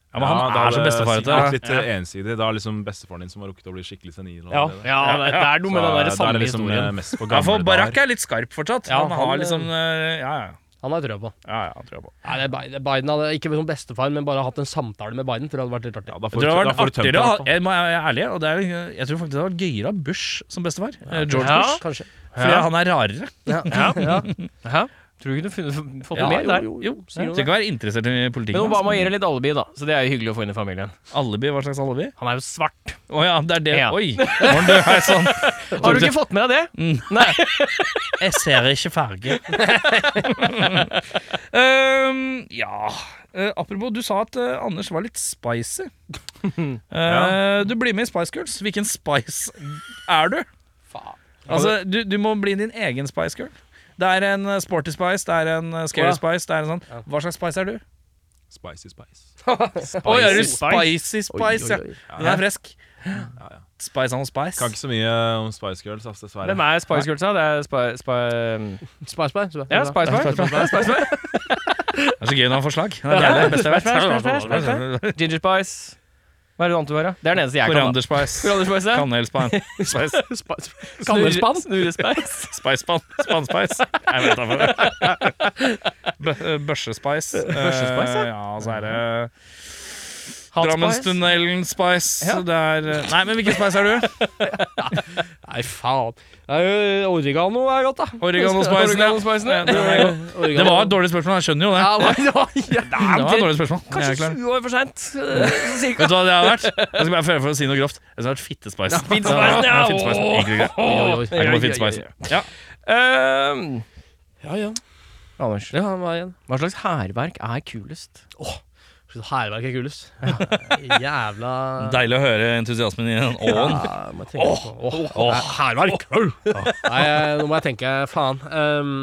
Ja, men han er så bestefar Det hadde til sikkert litt eh, ensidig. Da er liksom bestefaren din som har rukket å bli skikkelig senil. Ja. det. Ja, det, det er noe med den der Så, er det liksom historien. eh, på Ja, for Barack er litt skarp fortsatt. Ja, han har liksom eh, Ja, ja. Han har jeg trua på. ja, ja tror på. Nei, det er Biden, Biden hadde ikke som bestefar, men bare hatt en samtale med Biden. Tror jeg hadde vært litt artig. Ja, da Jeg tror det du- hadde vært får du tømt artigere fall. Jeg er ærlig, og det er, jeg tror faktisk det hadde vært gøyere av Bush som bestefar. Ja, George Ja. Bush. Kanskje. Fordi han er rarere. Ja. Ja. [laughs] ja. Tror du ikke du kunne fått Ja, det med der? jo, jo. jo Trenger ikke være interessert i politikken. Men Obama altså. gir litt alibi, da, så det er jo hyggelig å få inn i familien. Alibi, hva slags alibi? Han er jo svart. Å ja, det er det. Ja. Oi! Morgen, du, sann. Har du ikke fått med deg det? Mm. Nei. [laughs] Jeg ser ikke farge. um, [laughs] ja Uh, Apropos, du sa at uh, Anders var litt spicy. [laughs] Eh, Du blir med i Spice Girls. Hvilken spice er du? Faen. Altså, du, du må bli din egen Spice Girl. Det er en eh, sporty spice, det er en eh, scary spice. Det er en sånn Hva slags spice er du? Spicy spice. [laughs] Oi, er du Spicy spicy spice? Ja. Den er fresk. Ja, ja. Spice on spice. Kan ikke så mye om Spice Girls, ass, dessverre. Hvem er Spice Girls, da? Det er Spy... spi Spice Spice. så- ja, Spice Boy. Spice [laughs] Det er så gøy når han får slag. Det er det beste [laughs] jeg Spice, Spice, Spice, vet. Ginger Spice. Hva er det annet du har, da? Det er den eneste jeg kan. ha. Korianderspice. Korianderspice, ja. Spice. Snurre- Kanelspann? Snurrespice. Spicespann. Spannspice. Jeg vet da for det. Børsespice. Børsespice, ja. Eh, Ja, så er det. Drammenstunnelen Spice. Ja. Det er eh, Nei, men hvilken spice er du? [laughs] Nei, faen. Det er jo Oregano er godt, da. Oregano-spicen. Oregano-spicen, ja. Ja, den er god. [laughs] Oregano. Det var et dårlig spørsmål, jeg skjønner jo det. Ja, det var- ja, ja. [laughs] Det var et dårlig spørsmål. Kanskje klar. 20 år for seint. Vet du hva det har vært? Jeg skal bare føle for å si noe grovt. Det har vært fittespice. Fittespice, ja. fittespice. Jeg går for fittespicen. Ja. Ehm, Ja, ja. Anders, Ja, hva igjen? hva slags hærverk er kulest? Så Hærverk er kulest. [laughs] Jævla Deilig å høre entusiasmen i den åen. Ja, må jeg tenke på. Åh, åh, Hærverk! Nei, nå må jeg tenke. Faen. Um,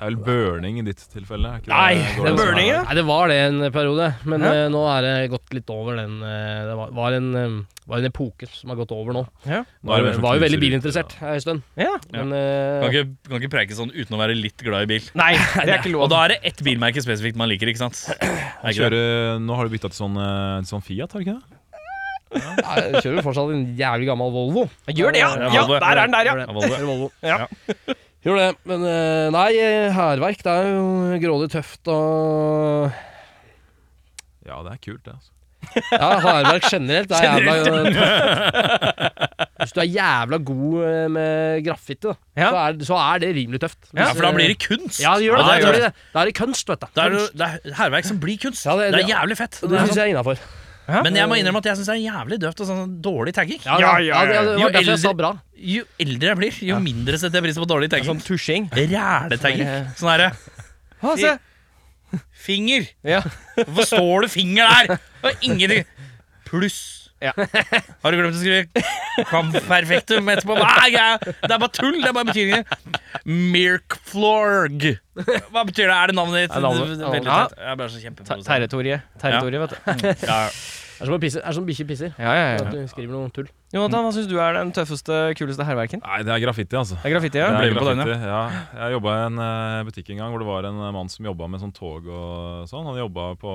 Det er vel burning i ditt tilfelle? Er ikke Nei, det, det, burning, er- ja. nei, det var det en periode, men Ja. uh, nå er det gått litt over den uh, Det var, var, en, uh, var en epoke som har gått over nå. Ja. Nå Var, var jo veldig bilinteressert en stund. Ja. Men Kan ikke, kan ikke preike sånn uten å være litt glad i bil. Nei, det er ikke Og da er det ett bilmerke spesifikt man liker, ikke sant? [clears throat] Ikke det? kjører, nå har du bytta til sånn, sånn Fiat, har du ikke det? nei, jeg kjører fortsatt en jævlig gammel Volvo. Gjør det, ja! Ja, Ja, der er den der, ja. Ja, Volvo. Volvo. Ja. Gjør det. Men eh, nei, hærverk det er jo grådig tøft og Ja, det er kult, det. altså. Ja, hardverk generelt det er jævla tøft. Hvis du er jævla god eh, med graffiti, da, Ja. så, er, så er det rimelig tøft. Ja, for da blir det kunst. Ja, det gjør det. Ja, det, det gjør det. Da er det kunst, vet du. Det er det, er hærverk som blir kunst. Ja, det, det- er jævlig fett. Det syns jeg er innafor. Ja. Men jeg må innrømme at jeg syns det er jævlig døvt og sånn dårlig tagging. Ja, ja, ja, ja, det Jo var derfor jeg sa eldre- bra. Jo eldre jeg blir, jo mindre setter jeg pris på dårlig tagging. Sånn tusjing. Ræletagging. Sånn herre [laughs] se. Finger! Ja. [laughs] Hvorfor står det finger der? Og ingenting Pluss. Ja. [laughs] Har du glemt å skrive kamperfektum etterpå? Nei? Det er bare tull. Det er bare betydningen. Mirkflorg. Hva betyr det? Er det navnet ditt? Er navnet- Det er veldig Ja. teit. Jeg er så Ter- Territoriet. Territoriet, vet du. Ja. Det er som pisse- er som bikkje pisser. Ja, ja, At du skriver noe tull. Jonathan, hva syns du er den tøffeste, kuleste hærverken? Nei, det er graffiti, altså. Det er graffiti, ja. Det er ja. graffiti, ja. Jeg jobba i en uh, butikk en gang hvor det var en eh, mann som jobba med sånn tog og sånn. Han jobba på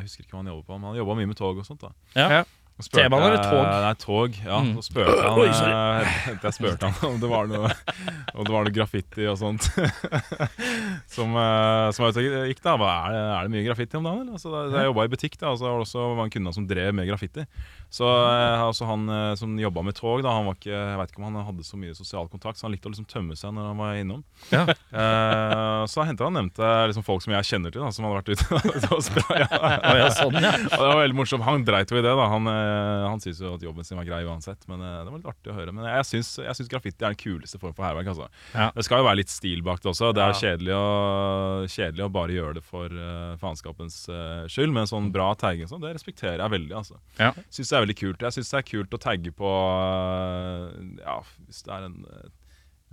Jeg husker ikke hva han jobba på, men han jobba mye med tog og sånt. da Ja. T-bane eller tog? Nei, tog. Ja, Mm. så spurte han [laughs] Oi, eh, [laughs] Jeg spurte han om det var noe Om det var noe graffiti og sånt. [laughs] som, eh, som jeg gikk da. Hva, er, det, er det mye graffiti om dagen? Altså, da, jeg jobba i butikk, da, og så var det også en kunde som drev med graffiti. Så eh, altså han som jobba med tog, da, han var ikke Jeg vet ikke om han hadde så mye sosial kontakt, så han likte å liksom tømme seg når han var innom. Ja. Uh, så hentet han nevnte liksom folk som jeg kjenner til, da, som hadde vært ute og spraya. Ja, sånn, ja. Og det var veldig morsomt. Han dreit jo i det. da Han, han syns jo at jobben sin var grei uansett. Men eh, det var litt artig å høre. Men jeg syns, graffiti er den kuleste form for hærverk. Altså. Ja. Det skal jo være litt stil bak det også. Det er kjedelig, å, kjedelig å bare gjøre det for uh, faenskapens uh, skyld. Men sånn bra tagging sånn, det respekterer jeg veldig. Altså. Ja. Syns det er veldig kult. Jeg syns det er kult å tagge på uh, Ja, hvis det er en eh,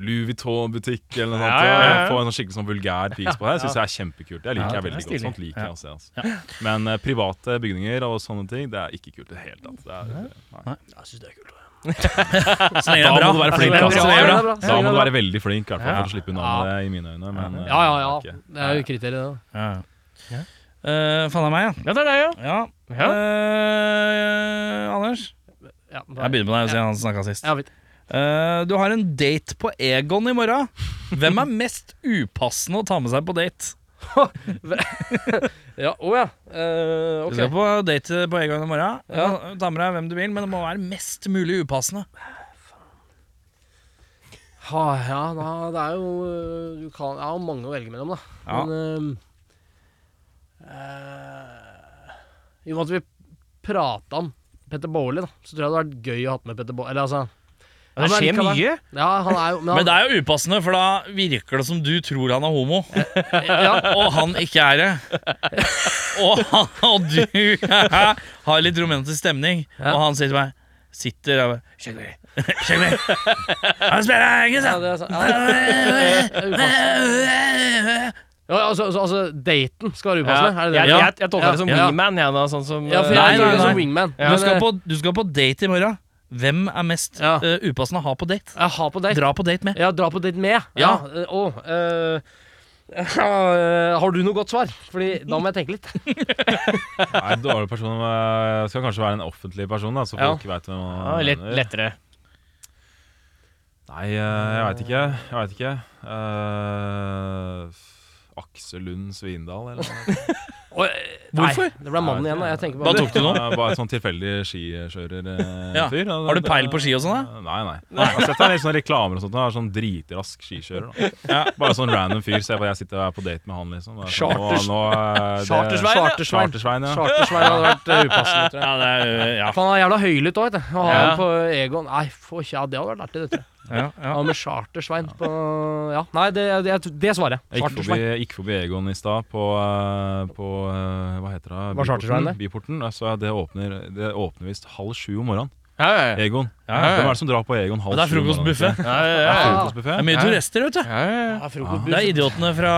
Louis Vuitton-butikk eller noe sånt. Ja, ja, ja. Få en sånn skikkelig sånn vulgær pris på det. Syns jeg er kjempekult. Det liker jeg det er veldig godt. Sånt liker jeg å se. Altså. Men uh, private bygninger og sånne ting, det er ikke kult i det hele tatt. Det er, nei. Jeg syns det er kult. [laughs] Så lenge det er Da må du være flink, altså. det bra. bra. Da må du være veldig flink i hvert fall, for å slippe unna det, i mine øyne. Men, eh, Ja, ja, ja. det er ikke- Det er jo kriteriet, det. Ja. Ja. Eh, faen meg, ja. Ja, det er deg, ja. ja. Ja. Eh, Anders, Ja, jeg begynner med deg siden han snakka sist. Ja, vet. Eh, du har en date på Egon i morgen. Hvem er mest upassende å ta med seg på date? [laughs] Ja, å ja. Eh, Du ok. skal på date på Egon i morgen. Ja. Ta med deg hvem du vil, men det må være mest mulig upassende. Ha, ja, da, det er jo øh, Du kan Jeg har mange å velge mellom, da. Ja. Men uh, uh, I og med at vi prata om Petter Baarli, da, så tror jeg det hadde vært gøy å ha med Petter Baarli. Eller altså Ja, det men skjer likevel. mye. Ja, han er jo Men, Men det er jo upassende, for da virker det som du tror han er homo, ja, og han ikke er det. Og, han, og du [laughs] har litt romantisk stemning, Ja. og han sier til meg Sitter og bare Sjekk meg. Sjekk meg. Han spiller engelsk, ja, ja. det er, ja. Ja, altså, altså, altså, daten skal være upassende? Det det? jeg, Ja. jeg, jeg tolka det som wingman, jeg, da. Sånn som Ja, eh, Nei, nei, det som wingman. Du, skal på, du skal på date i morgen. Hvem er mest Ja. uh, upassende å ha på date? Ja, ha på date. Dra på date med. Ja, dra på date med. Ja. Ja. Uh, øh, [laughs] har du noe godt svar? Fordi da må jeg tenke litt. [laughs] Nei, dårlig person eh, skal kanskje være en offentlig person, da, så Ja. folk vet hvem ja, man lett, mener. lettere. Nei, jeg veit ikke. Jeg veit ikke. Eh, Aksel Lund Svindal, eller noe. [laughs] Og, Hvorfor? Nei, det ble mannen igjen. da. Jeg tenker Hva bare tok du nå? Bare sånn tilfeldig skikjørerfyr. Ja. Har du peil på ski og sånn, da? Nei, nei. Jeg har sett en litt sånn reklamer og sånt. Han er sånn dritrask skikjører. Da. Ja. Bare sånn random fyr. Se på jeg sitter og er på date med han, liksom. Chartersvein sånn, Charters- nå, nå, eh, det- Chartersveien, ja. Hadde vært øh, upassende, tror jeg. Ja, det er, ja. For han er jævla høylytt òg, vet du. Å ha Ja. på Egon Nei, for, ja, det hadde vært artig, det tror jeg. Ja, ja. Med Chartersvein på Ja, nei, det, det, det svarer jeg. Jeg gikk forbi, gikk forbi Egon i stad, på, eh, på eh, Hva heter det? Byporten. Jeg så det åpner, det åpner visst halv sju om morgenen. Ja, ja, ja. Egon. Ja, ja, ja. Hvem er det som drar på Egon halv det er frokostbuffé. Ja, ja, Det ja, ja. Det er mye turister, vet du. Ja, ja, ja. Ja. Det er idiotene fra,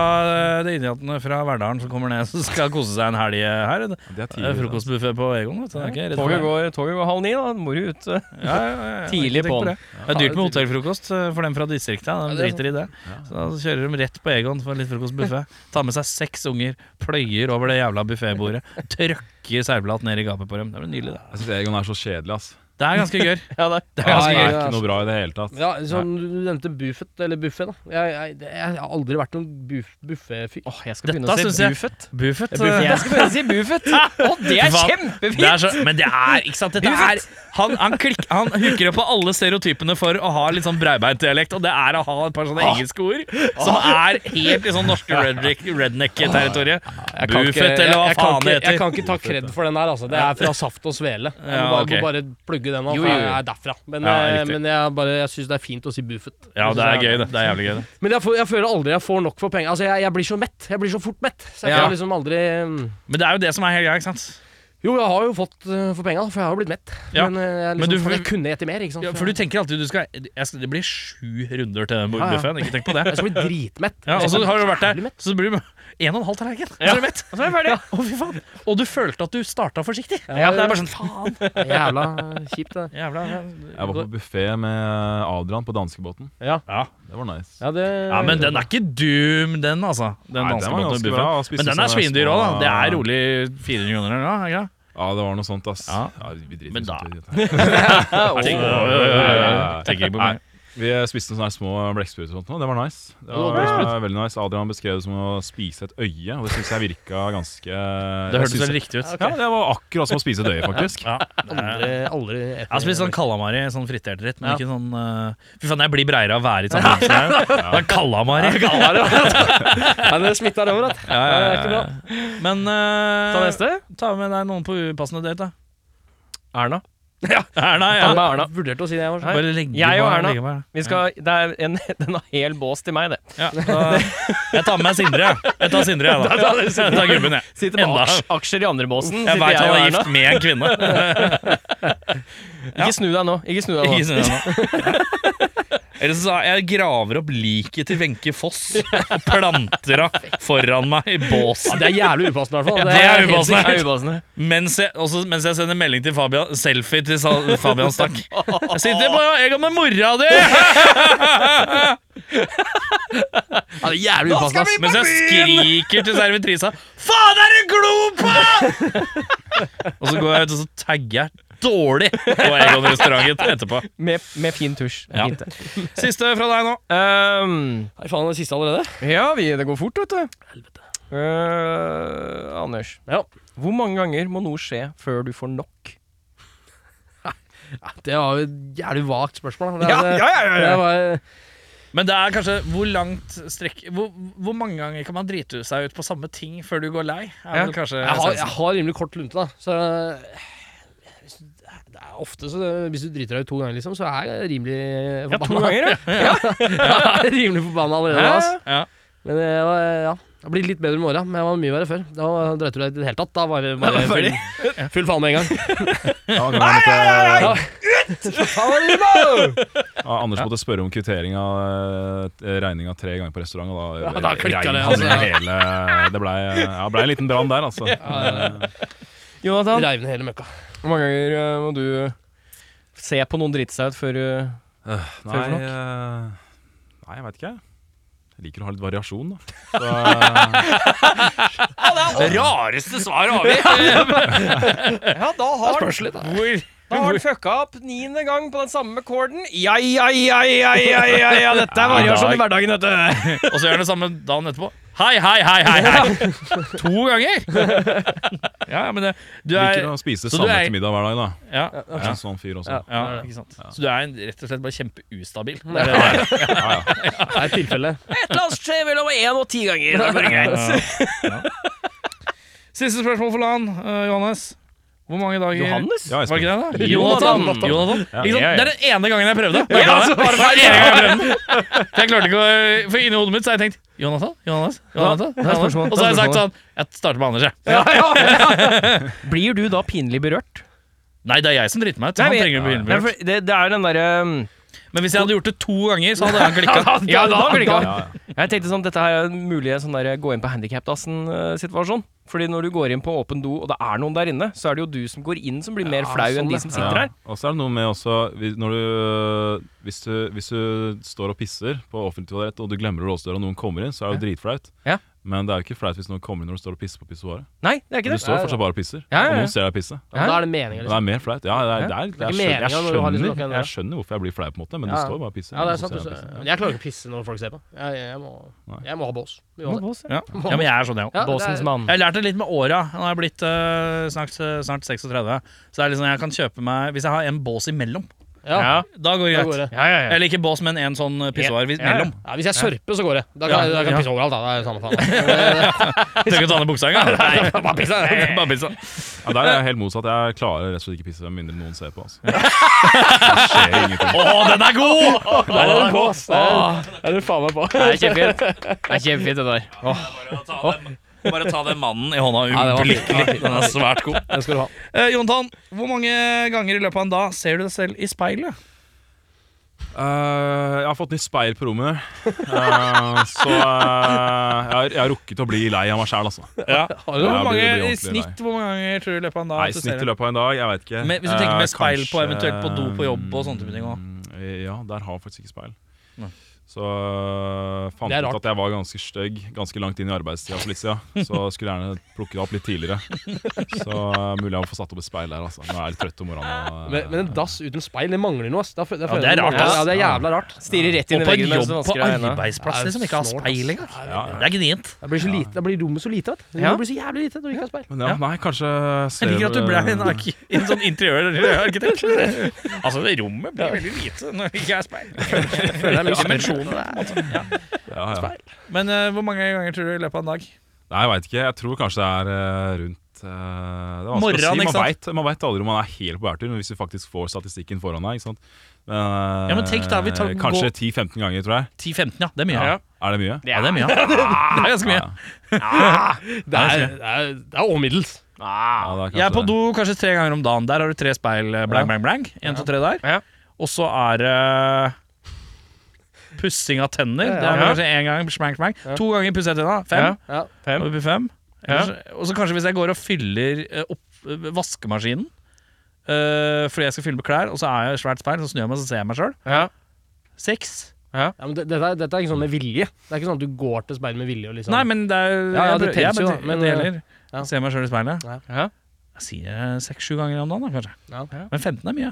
det er idiotene fra Verdalen som kommer ned og skal kose seg en helg her. Det er frokostbuffé på Egon. Vet du. Det er ikke Toget går, toget går halv ni, da. Må du ut. eh. Ja, ja, ja, ja. Tidlig på på'n. Det Det er dyrt med hotellfrokost eh, for dem fra distriktet. De er driter i det. Så da kjører de rett på Egon for litt frokostbuffé. Tar med seg seks unger, pløyer over det jævla buffébordet, trøkker seilblad ned i gapet på dem. Det blir nydelig, det. Jeg syns Egon er så kjedelig, ass. Det er ganske gøy. [laughs] Ja, det. Det er Ja, ganske Det gøy. er ikke noe bra i det hele tatt. Ja, sånn, Du nevnte Buffett, eller Buffet. da Jeg, jeg, jeg, jeg har aldri vært noen buff, buffefyr. Åh, jeg skal begynne Dette å si jeg- Buffett. Buffett. Jeg skal begynne å si Buffett. [laughs] Å, det er kjempefint! Det er så, men det er ikke sant Dette er Han, han, han hooker opp på alle stereotypene for å ha litt sånn breibeint-dialekt, og det er å ha et par sånne engelske ord som er helt i sånn norske [laughs] redneck-territoriet. Buffet Buffett, eller hva jeg- jeg kan faen det heter. Jeg kan ikke ta kred for den der, altså. Det er fra Saft og Svele. Du Ja, bare, ok. bare plugge den av, for jeg er derfra. Men, Ja, eh, riktig. men jeg, bare, jeg syns det er fint å si Buffett. Ja, det er gøy, det. Det er jævlig gøy, det. Men jeg, får, jeg føler aldri jeg får nok for penger. Altså, jeg, jeg blir så mett. Jeg blir så fort mett. Så jeg Ja. får liksom aldri mm, Men det er jo det som er helt greia, ikke sant? Jo, jeg har jo fått eh, for penga, for jeg har jo blitt mett. Ja. Men, eh, jeg, Men liksom, du- jeg kunne gjette mer, ikke sant. Ja, for du tenker alltid du skal, jeg skal Det blir sju runder til den Ja, ja. buffeen, ikke tenk på det. jeg skal bli dritmett. Ja, og så har du vært der, så blir det en og en halv tallerken. Ja. er du mett. Og så er jeg ferdig. Å, fy faen. Og du følte at du starta forsiktig. Ja, det er bare sånn faen. [laughs] Jævla kjipt, det. Jævla Jeg var på buffé med Adrian på danskebåten. Ja. Ja. Det var nice. Ja, det, ja, men den er ikke dum, den, altså. Den Nei, den var ganske bra, Men den er svindyr små- òg, da. Det er rolig 400 kroner eller noe. Ja, det var noe sånt, ass. Ja. vi driter Men i da- [laughs] Tenker ikke på meg. Vi spiste sånne små blekkspruter og sånt, det var nice. Det var var veldig nice. Adrian beskrev det som å spise et øye, og det syns jeg virka ganske Det hørtes veldig riktig ut. Ja, det var akkurat som å spise et øye, faktisk. Ja. Aldri, aldri Jeg har spist sånn kalamari, sånn fritert dritt, men Ja. ikke sånn uh, Fy faen, jeg blir breiere av å være i samme [laughs] rom som deg. Sånn kalamari. Nei, [laughs] det smitter over, at. Ja, ja, Det er ja, ikke bra. ja. Men uh, Ta neste. ta med deg noen på upassende date, da. Erna. [laughs] Erna, Ta ja. med Erna. Vurderte å si det, jeg var sånn. Bare legge Jeg og Erna. legge. Vi skal, det er en, [laughs] den har hel bås til meg, det. Ja, [laughs] da, jeg tar med meg Sindre, jeg. Jeg tar Sindre, jeg, da. Jeg tar gubben, jeg. Sitter med Enda. aksjer i andre båsen. Jeg veit han er gift med en kvinne. Ikke snu deg nå. Ikke snu deg nå. Ikke sånn ennå. Eller så sa jeg jeg graver opp liket til Wenche Foss og planter henne foran meg i båsen. Det er jævlig upassende, i hvert fall. Det er helt upassende. Det er upassende. Mens jeg, også, mens jeg sender melding til Fabian Selfie til Sa Fabian Stakk. Jeg sitter på egga med mora di! Ja, det er jævlig upassende. ass. Mens jeg skriker til servitrisa Faen, er det glo på?! og så går jeg ut og så tagger jeg dårlig på Egon-restauranten etterpå. Med, med fin tusj. Ja. Fint. Siste fra deg nå. Um, faen, det siste allerede? ja, vi, det går fort, vet du. Eh, Anders, Ja. hvor mange ganger må noe skje før du får nok? Ja, det var jo et jævlig vagt spørsmål. Det, Ja, ja, ja, ja, ja. Det var, Men det er kanskje hvor langt strekk hvor, hvor mange ganger kan man drite seg ut på samme ting før du går lei? Er Ja. vel kanskje jeg, har, jeg har rimelig kort lunte, da. Så hvis du- det er ofte så Hvis du driter deg ut to ganger, liksom, så er jeg rimelig forbanna. Ja, to ganger, [laughs] ja. Ja, jeg er rimelig forbanna allerede. Ja. Altså. Ja. Men det ja Det har blitt litt bedre med åra, men jeg var mye verre før. Da dreit du deg ut i det hele tatt. Da var det bare [laughs] full, full faen med en gang. Ja, nei, nei, eh, med? ja, Anders måtte spørre om kvittering av eh, regninga tre ganger på restaurant, og da, Ja, da klikket det, altså. hele Det blei ja, ble en liten brann der, altså. Jonathan, Reiv ned hele møkka. Hvor mange ganger eh, må du se på noen drite seg ut før du Nei, for nok? eh, nei, jeg veit ikke. Jeg liker å ha litt variasjon, da. Så, eh, Rareste svar har vi! Ja, da har du litt, da. Hvor Da har han fucka opp niende gang på den samme korden. Ja, ja, ja, ja, ja, ja, ja, dette er variasjon i hverdagen, vet du. Og så gjør han det samme dagen etterpå. Hei, hei, hei, hei, hei! [laughs] To ganger! Ja, men det, du er liker å spise samme er- til middag hver dag, da. Ja, okay. en sånn fyr også. Ja. ja, ikke sant. Så du er en, rett og slett bare kjempeustabil. [laughs] Det er det. Ja, ja. Det er et tilfelle. Et eller annet skjer mellom én og ti ganger. Det er bare greit. Siste spørsmål for LAN, uh, Johannes. Hvor mange dager Johannes? Ja, Var ikke det, da? Jonathan. Jonathan. Jonathan. Ja. Ja, ja. Det er den ene gangen jeg prøvde. Ja, altså, bare den ene gangen jeg prøvde. Jeg klarte ikke å For inni hodet mitt så har jeg tenkt Jonathan, Johannes, Jonathan, Jonathan. Og så har jeg sagt sånn Jeg starter med Anders, jeg. Ja, ja. [laughs] Blir du da pinlig berørt? Nei, det er jeg som driter meg ut. Han trenger å bli berørt. det, det er den derre um, Men hvis jeg hadde gjort det to ganger, så hadde jeg [laughs] klikka. Ja, da han klikka. Ja, ja. Jeg tenkte sånn, dette her er en mulig sånn der, gå inn på handikapdassen-situasjon. Fordi når du går inn på åpen do, og det er noen der inne, så er det jo du som går inn som blir mer Ja, flau enn sånn de som sitter Ja. her. Og så er det noe med også når du, hvis, du, hvis du står og pisser på offentlig toalett, og du glemmer å låse døra, og noen kommer inn, så er det jo dritflaut. Ja. Men det er jo ikke flaut hvis noen kommer inn når du står og pisser på pissoaret. Nei, det er ikke det. Du står fortsatt bare og pisser, Ja, ja, og noen ser deg pisse. Ja, Da er det meninga, Det liksom. er mer flaut. Ja, det er, det er, Det er jeg, skjønner, jeg, liksom skjønner, jeg skjønner hvorfor jeg blir flau, på en måte, men Ja. du står bare og pisser. Ja, det er sant. jeg ser- pisse. Men jeg klarer ikke å pisse når folk ser på. Jeg, jeg, må, jeg må ha bås. Uansett. Ja. ja, men jeg er sånn, jeg òg. Ja, Båsens mann. Jeg har lært det litt med åra. Nå har jeg blitt uh, snart, snart 36. Så det er liksom jeg kan kjøpe meg Hvis jeg har en bås imellom, Ja, Ja. da går det da greit. det. Ja, ja, ja. Eller ikke bås, men en sånn pissoar vis- Ja, ja. mellom. Ja, hvis jeg sørper, så går det. Da kan, Ja, da kan ja. jeg pisse overalt. Da. Det er samme faen. [laughs] Trenger ikke å ta ned buksa engang. [laughs] Nei, Bare pisse. bare pisse. Ja, [laughs] der er jeg helt motsatt. Jeg klarer rett og slett ikke pisse med mindre noen ser på. Altså. Det skjer ingenting. Å, den er god! Der er bås. Der er du faen meg på. Det er kjempefint. Det er kjempefint, det der. Ta den- Bare ta den mannen i hånda Ja, det var fint. øyeblikkelig. Den er svært god. Den skal du ha. Eh, Jontan, hvor mange ganger i løpet av en dag ser du deg selv i speilet? Eh, jeg har fått nytt speil på rommet. Eh, så eh, jeg, har, jeg har rukket å bli lei av meg sjæl, altså. Ja. Har du Hvor? Mange, blir- blir I ordentlig snitt hvor mange ganger tror du i løpet av en dag? Nei, at du snitt ser i det? løpet av en dag, jeg vet ikke. Men hvis du tenker med Eh, speil på, eventuelt på do på jobb og sånne type ting også. mm, Ja, der har jeg faktisk ikke speil. Nei. Så øh, fant Det er ut at jeg var ganske stygg ganske langt inn i arbeidstida for litt siden. Så skulle jeg gjerne plukke det opp litt tidligere. Så øh, mulig jeg må få satt opp et speil der, altså. Nå er jeg litt trøtt om morgenen. og, Men, men en dass uten speil, det mangler noe. ass. Da da Ja, det er rart, ass. Ja, det er jævla rart. Stirrer rett inn Og på en jobb på arbeidsplass Det er liksom ikke har speil engang. Ja, Det er gnient. Det blir, så lite, da blir rommet så lite, vet Det blir så jævlig lite når du ikke har speil. Men ja, nei, kanskje Jeg liker at du ble en, en sånn interiørarkitekt. [laughs] Altså, rommet blir veldig lite når det ikke er speil. Det mye Dimensjoner der, på en måte. Ja. ja, ja. Men uh, hvor mange ganger tror du i løpet av en dag? Nei, jeg veit ikke. Jeg tror kanskje det er uh, rundt uh, Det er vanskelig å si. Man vet, man vet aldri om man er helt på bærtur hvis vi faktisk får statistikken foran deg. Ikke sant? Men, Ja, men tenk da, vi tar- kanskje 10-15 ganger, tror jeg. 10-15, ja. Det er mye. Ja. Ja, Er det mye? Ja, det er mye. Det er ganske mye. Ja, Det er, det er, er overmiddels. ja, er Jeg er på do kanskje tre ganger om dagen. Der har du tre speil. Blang, blang, blang. En, to, tre der. Ja. Og så er det pussing av tenner. Det er kanskje én gang. Smang, smang. To ganger pusser jeg tenna. Fem. Ja. Fem. I fem. Ja. Og så kanskje hvis jeg går og fyller eh, opp eh, vaskemaskinen uh, fordi jeg skal fylle med klær, og så er jeg i svært speil, så snur jeg meg, så ser jeg meg sjøl. Ja. Seks. Ja, men det, dette, er, dette er ikke sånn med vilje. Det er ikke sånn at du går til speil med vilje. Og liksom. Nei, men det er Ja, ja, det prøver- jo, men det gjelder. ja. Ser meg sjøl i speilet. Ja. Jeg sier seks-sju ganger om dagen, da, kanskje. Ja. Men 15 er mye.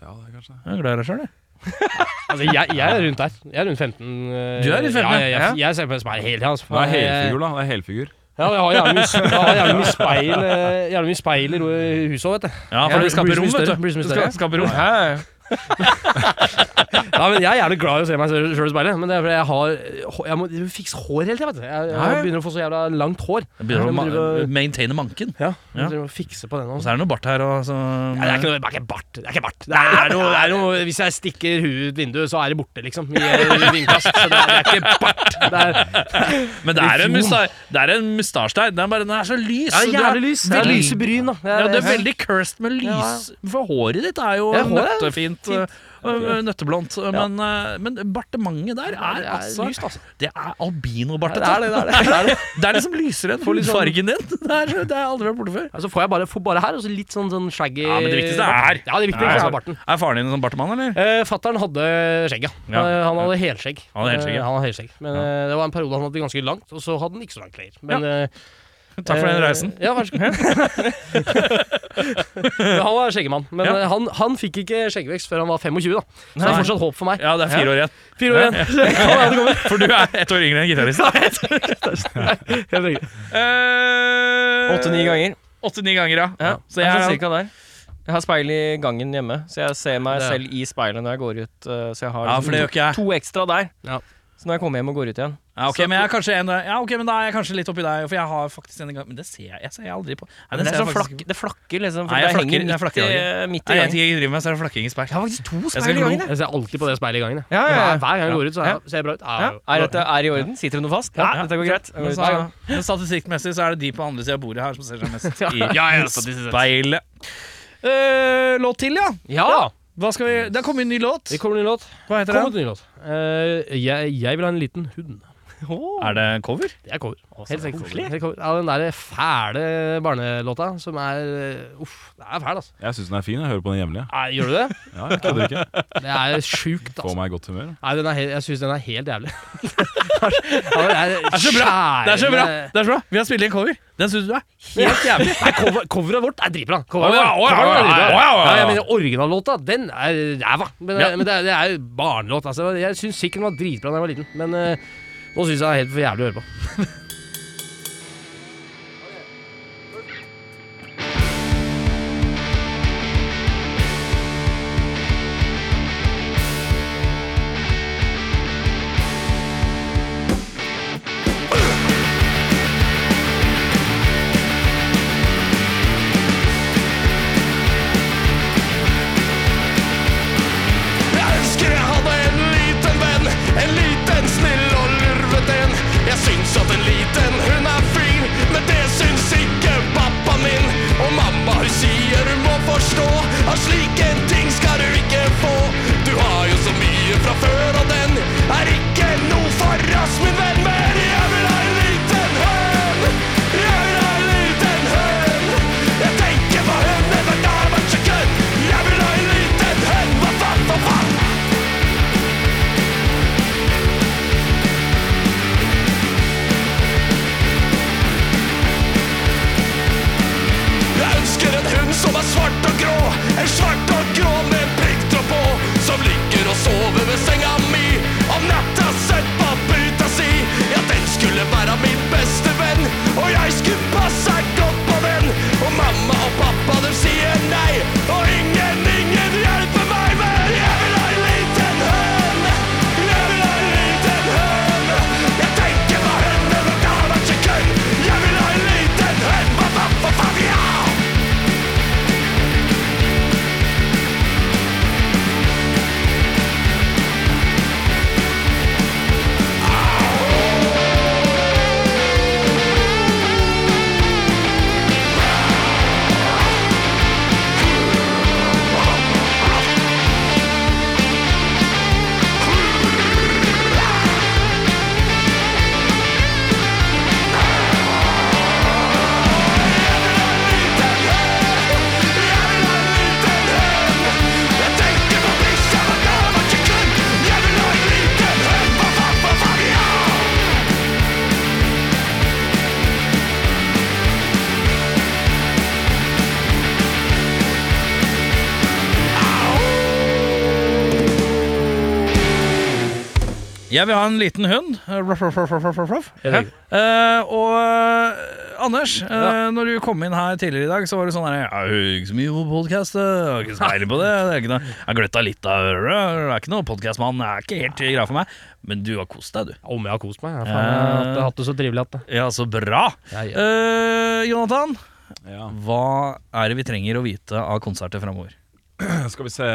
Ja, det er kanskje. Jeg er glad i deg sjøl, jeg. [laughs] Altså, jeg, jeg er rundt der. Jeg er rundt 15. Uh, Du er rundt 15, Ja, jeg, jeg, jeg ser på speil hele tida. Altså. Det er helfigur, da. Det er helfigur. Ja, jeg har jævlig mye, speil eh, Jævlig mye speil i huset òg, vet du. Ja, for du skaper rom, vet du. blir så mye Du skal større. skape rom. Ja, ja. Ja, [laughs] men Jeg er jævlig glad i å se meg sjøl i speilet, men det er fordi jeg har Jeg må fikse hår hele tida. Jeg, jeg begynner å få så jævla langt hår. Jeg begynner å ma- driver- maintaine manken. Ja, jeg ja. Å fikse på den Og så er det noe bart her. Og så, Ja, det er ikke noe, det er ikke bart. Det er ikke bart. Det er noe, det er noe, hvis jeg stikker huet ut vinduet, så er det borte, liksom. I i vindkast. Så det er, det er ikke bart. Det er, [laughs] men det er en, er en mustasje der. Den er, bare, den er så lys. ja, du jævlig lys. Det er lyse bryn, da. Det Ja, det er veldig cursed med lys For håret ditt er jo er nøttefint. Fint. øh, øh, Men, øh, men bartementet der er, det er altså lyst, altså. Det er albinobartete. Det er det, det er det. [laughs] Er er liksom lysere enn Får litt sånn- fargen din. [laughs] Det er, det har jeg aldri vært borte før. Altså får jeg bare, får bare her, og så litt sånn, sånn shaggy Ja, men det viktigste er-. Ja, det viktigste er barten. Er faren din en sånn bartemann, eller? Eh, Fattern hadde skjegg, ja. Eh, Han hadde helskjegg. Han hadde helskjegg, ja. Eh, han hadde helskjegg. Men eh, det var en periode han hadde ganske langt, og så hadde han ikke så langt lenger. Men, eh, Takk for den eh, reisen. Ja, vær så god. [laughs] Han var skjeggemann. Men Ja. eh, han, han fikk ikke skjeggvekst før han var 25, da. Så det er fortsatt håp for meg. Ja, det er fire år igjen. Fire år igjen. [laughs] For du er ett år yngre enn gitaristen. Eh, Åtte-ni ganger. Åtte-ni ganger, ja. Ja, Så jeg, er jeg sånn cirka der. Jeg har speil i gangen hjemme, så jeg ser meg Ja. selv i speilet når jeg går ut. eh, Så jeg har Ja, liksom to, to ekstra der. Ja. Så når jeg kommer hjem og går ut igjen Ja, ok, men jeg er kanskje en, ja, ok, men da er jeg kanskje litt oppi deg, for jeg har faktisk en gang Men det ser jeg, jeg ser jeg aldri på. Nei, Det, det er sånn jeg flakk, det flakker liksom. Nei, jeg det flakker- jeg flakker midt, midt i gangen. Nei, jeg driver med, så er det flakking i speil. Jeg har faktisk to speil i gangen. jeg. Jeg ser alltid på det speilet i gangen. jeg. Ja, ja, ja. Hver, gang jeg går ut, så Ja. er- ser jeg bra ut. Ja. Ja. Er dette er i orden? Sitter det noe fast? Ja, dette går greit. Men så, men statistikkmessig så er det de på andre sida av bordet her som ser seg mest [laughs] i speilet. Uh, låt til, ja. Ja! Hva skal vi Det har kommet en ny låt. Det kommer en ny låt. Hva heter det? den? ny låt. Eh, jeg, jeg vil ha en liten hund. [laughs] Er det cover? Det er cover. Også Helt sikkert. Helt cover. Ja, den der fæle barnelåta som er eh, Uff, den er fæl, altså. Jeg syns den er fin. Jeg hører på den jevnlig. Gjør du det? [laughs] Ja, jeg kødder ikke. [laughs] Det er sjukt, altså. Får meg i godt humør. Nei, den er helt, jeg syns den er helt jævlig. det er, Det er så bra! Det er så bra! Det er så bra. Vi har spilt inn cover. Den syns du er helt jævlig. Nei, cover, coveret vårt er dritbra. Jeg mener originallåta, den er ræva. Men, Ja. men det, er, det er barnelåt. Altså. Jeg syns sikkert den var dritbra da jeg var liten, men eh, nå syns jeg det er helt for jævlig å høre på. [laughs] Jeg vil ha en liten hund. Ruff, ruff, ruff, ruff, ruff, ruff. Riktig. Eh, og eh, Anders, eh, når du kom inn her tidligere i dag, så var det sånn her Jeg hører ikke så mye på podkast. Jeg har ikke speiling på det. det er ikke noe, jeg har gløtta litt av øret. Jeg er ikke noe podkastmann. Det er ikke helt greia for meg. Men du har kost deg, du. Om jeg har kost meg. Jeg, faen, jeg har hatt, hatt det så trivelig at det. Ja, så bra. Ja, ja. Eh, Jonathan, Ja. hva er det vi trenger å vite av konserter framover? [clears throat] Skal vi se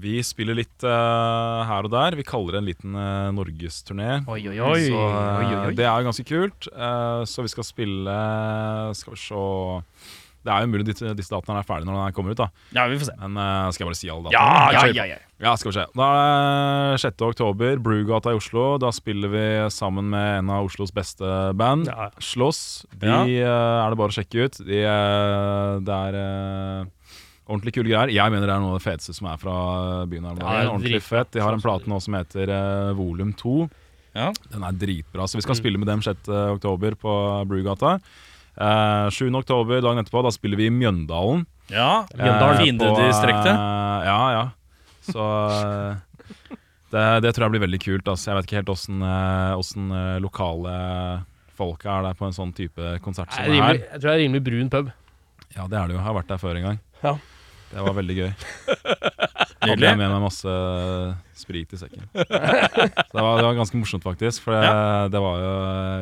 Vi spiller litt uh, her og der. Vi kaller det en liten uh, norgesturné. Oi, oi, oi. Så uh, det er jo ganske kult. Uh, så vi skal spille Skal vi se Det er jo mulig disse, disse dataene er ferdige når den kommer ut, da. Ja, vi får se. Men skal jeg bare si alle datene? dataene? ja, Ja, ja, ja. Ja, skal vi se. Da er det 6. oktober, Brugata i Oslo. Da spiller vi sammen med en av Oslos beste band, Ja. Slåss. De er det bare å sjekke ut. De, det er ordentlig kule greier. Jeg mener det er noe av det feteste som er fra byen her. Ja, ordentlig fett. De har en plate nå som heter uh, Volum 2. Ja. Den er dritbra. Så vi skal Mm. spille med dem 6. oktober på Brugata. Uh, 7. oktober, dagen etterpå, da spiller vi i Mjøndalen. Ja, Mjøndalen. uh, Fiendedistriktet. eh, ja, ja. Så eh, [laughs] det, det tror jeg blir veldig kult. Altså. Jeg vet ikke helt åssen uh, eh, lokale folka er der på en sånn type konsert som det her. jeg tror det er rimelig brun pub. Ja, det er det jo. Jeg har vært der før en gang. Ja. Det var veldig gøy. [laughs] Hadde jeg med meg masse sprit i sekken. Så det var, det var ganske morsomt, faktisk. For det, det var jo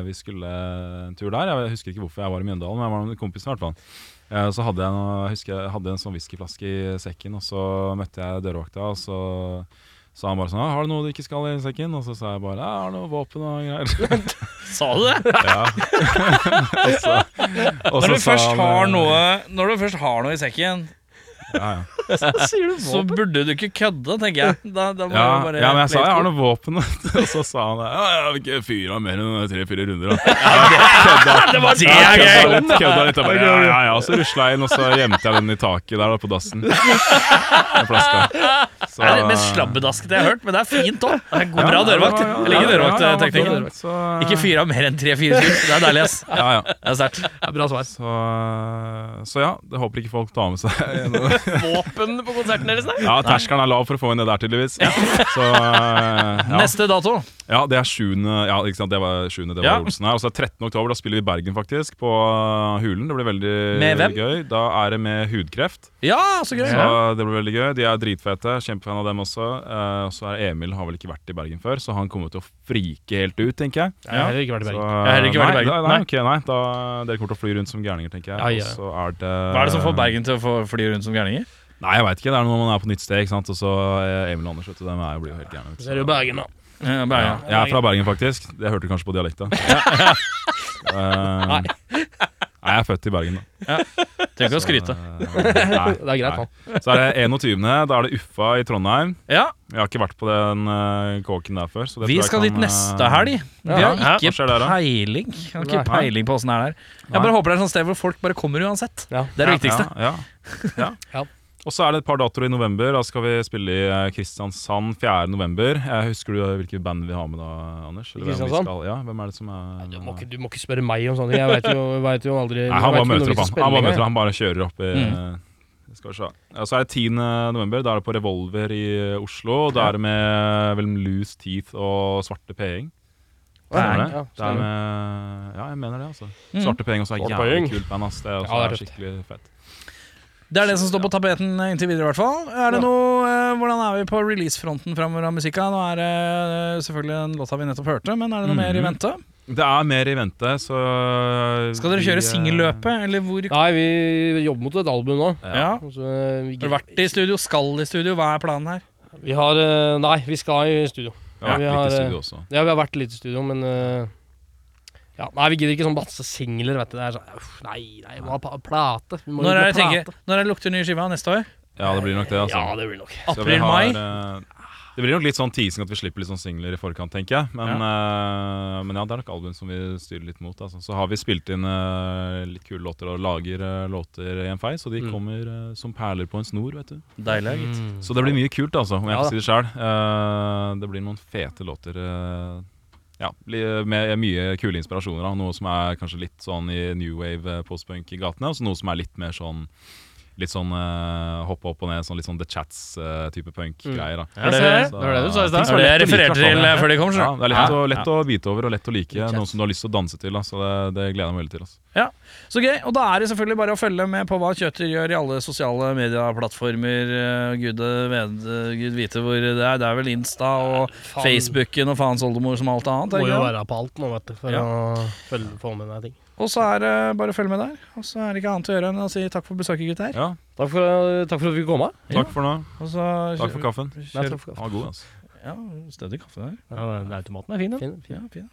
Vi skulle en tur der. Jeg husker ikke hvorfor jeg var i Mjøndalen, men jeg var med kompisen i hvert fall. Eh, Så hadde jeg, noe, jeg husker jeg hadde en sånn whiskyflaske i sekken, og så møtte jeg dørvakta, og så sa han bare sånn «Ah, 'Har du noe du ikke skal i sekken?' Og så sa jeg bare jeg har noe våpen og greier'. [laughs] Sa du det? [laughs] ja. og så, og Når så du, sa først han, har eh, noe, når du først har noe i sekken, Ja, ja. [laughs] Sier du Så burde du ikke kødde, tenker jeg. Da, da må Ja, bare ja, men jeg sa jeg har noe våpen, [laughs] og så sa han ja, jeg fyra mer enn tre-fire runder. Da. [laughs] Kødda. Det var det jeg kødda litt, kødda litt. Bare, ja, ja, ja. Og så rusla jeg inn, og så gjemte jeg den i taket der da, på dassen. Den flaska. Så, Det er det mest slabbedaskete jeg har hørt, men det er fint òg. Bra dørvakt. Jeg liker ja, ja, dørvaktteknikken. ja, så, Ikke fyr av mer enn tre-fire skudd. Det er deilig, ass. Ja, ja. Det er sterkt. Bra svar. Så, så ja, det håper ikke folk tar med seg. [laughs] Våpen på konserten deres, nei? Ja, terskelen er lav for å få inn det der, tydeligvis. Så ja. Neste dato. ja, det er 7. Ja, ikke sant, det var 7. det var Ja. Olsen her. Og så er det 13. oktober, da spiller vi i Bergen, faktisk, på Hulen. Det blir veldig Med hvem? gøy. Da er det med Hudkreft. Ja, så gøy. Så det blir veldig gøy. De er dritfete. Kjempefan av dem også. Uh, så er Emil har vel ikke vært i Bergen før, så han kommer til å frike helt ut, tenker jeg. Jeg har heller ikke vært i Så, Bergen. Jeg har heller ikke vært i nei, Bergen. Da, nei, Nei. ok, nei, da, dere kommer til å fly rundt som gærninger, tenker jeg. Ja, ja. Og så er det Hva er det som får Bergen til å fly rundt som gærninger? Nei, jeg veit ikke. Det er når man er på nytt sted, ikke sant. Og så eh, Emil og Anders, vet du, dem er jo blir jo helt gærne. Så er det jo Bergen, da. Ja, Ja, Bergen. jeg er fra Bergen, faktisk. Det hørte du kanskje på dialekta. [laughs] Nei. [laughs] Nei, jeg er født i Bergen, da. Trenger ikke å skryte. Eh, [laughs] nei, Det er greit, han. Så er det 21. Da er det Uffa i Trondheim. Ja, Jeg har ikke vært på den uh, kåken der før. Så det vi tror jeg skal kan, dit neste eh, helg. Vi Ja. har ikke der, peiling. Vi har ikke Nei. peiling på åssen det er der. Jeg bare håper det er et sånt sted hvor folk bare kommer uansett. Ja. Det er det viktigste. Ja, ja, [laughs] ja. Ja. Og så er det et par datoer i november. Da skal vi spille i eh, Kristiansand 4. november. Jeg husker du hvilket band vi har med da, Anders? Eller hvem vi Kristiansand? Skal, ja, hvem er det som er Du må, ikke, du må ikke spørre meg om sånne ting. Jeg veit jo, vet jo aldri Nei, han vet bare møter opp, han. Han bare, møter, han bare kjører opp i Mm. eh, Skal vi se. Ja, så er det 10. november. Da er det på Revolver i Oslo. Da er det med vel Loose Teeth og Svarte Peing. Stemmer det? Ja, det er med, ja, jeg mener det, altså. Mm. Svarte Peing også er jævlig kult band. ass. Det er, også Ja, det er er skikkelig fett. Det er det som står på tapeten inntil videre, i hvert fall. Er det Ja. noe, uh, hvordan er vi på releasefronten framover av musikka? Nå er det uh, selvfølgelig den låta vi nettopp hørte, men er det noe mer i vente? Det er mer i vente, så Skal dere kjøre eh, singelløpet, eller hvor Nei, vi jobber mot et album nå. Ja. Så vi, Har du vært i studio? Skal i studio? Hva er planen her? vi har eh, Nei, vi skal i studio. Vi har vi vært har, litt i eh, studio også. Ja, vi har vært litt i studio, men eh, ja, Nei, vi gidder ikke sånn batse singler, vet du. Det er sånn uff, Nei, nei, vi må ha pa- plate. Vi må Når er det, tenker, når er det lukter ny skiva? Neste år? Ja, det blir nok det, altså. Ja, det blir nok. Så vi April-mai? har, eh, Det blir nok litt sånn teasing at vi slipper litt sånn singler i forkant, tenker jeg. Men ja, men ja det er nok album som vi styrer litt mot. Altså. Så har vi spilt inn eh, litt kule låter og lager eh, låter i en fei, så de Mm. kommer eh, som perler på en snor, vet du. Deilig, gitt. Mm. Så det blir mye kult, altså, om jeg Ja får si det sjøl. det blir noen fete låter. eh, ja, med mye kule inspirasjoner. Da. Noe som er kanskje litt sånn i new wave eh, postpunk i gatene, og noe som er litt mer sånn Litt sånn uh, hoppe opp og ned, sånn litt sånn The Chats-type punk-greier. da Er det det, det var det du sa i stad. det, jeg refererte til eh, før de kom? Ja, det er lett, Ja. å, lett å bite over og lett å like. Noe som du har lyst til å danse til. Da. Så det, det gleder jeg meg veldig til. Altså. Så gøy. Og da er det selvfølgelig bare å følge med på hva Kjøter gjør i alle sosiale medieplattformer. eh, Gud, Gud vite hvor det er. Det er vel Insta og Facebooken og faens oldemor som alt annet. Må jo være på alt nå, vet du, for Ja. å følge, få med deg ting. Og så er det bare å følge med der. Og så er det ikke annet å gjøre enn å si takk for besøket, gutter. Ja, Takk for, takk for at vi fikk komme. takk for nå. Og så Takk for kaffen. Nei, takk for kaffen. Ah, god, altså. Ja, stødig kaffe der. Ja, den automaten er fin, den. Fin, fin. Ja, fin.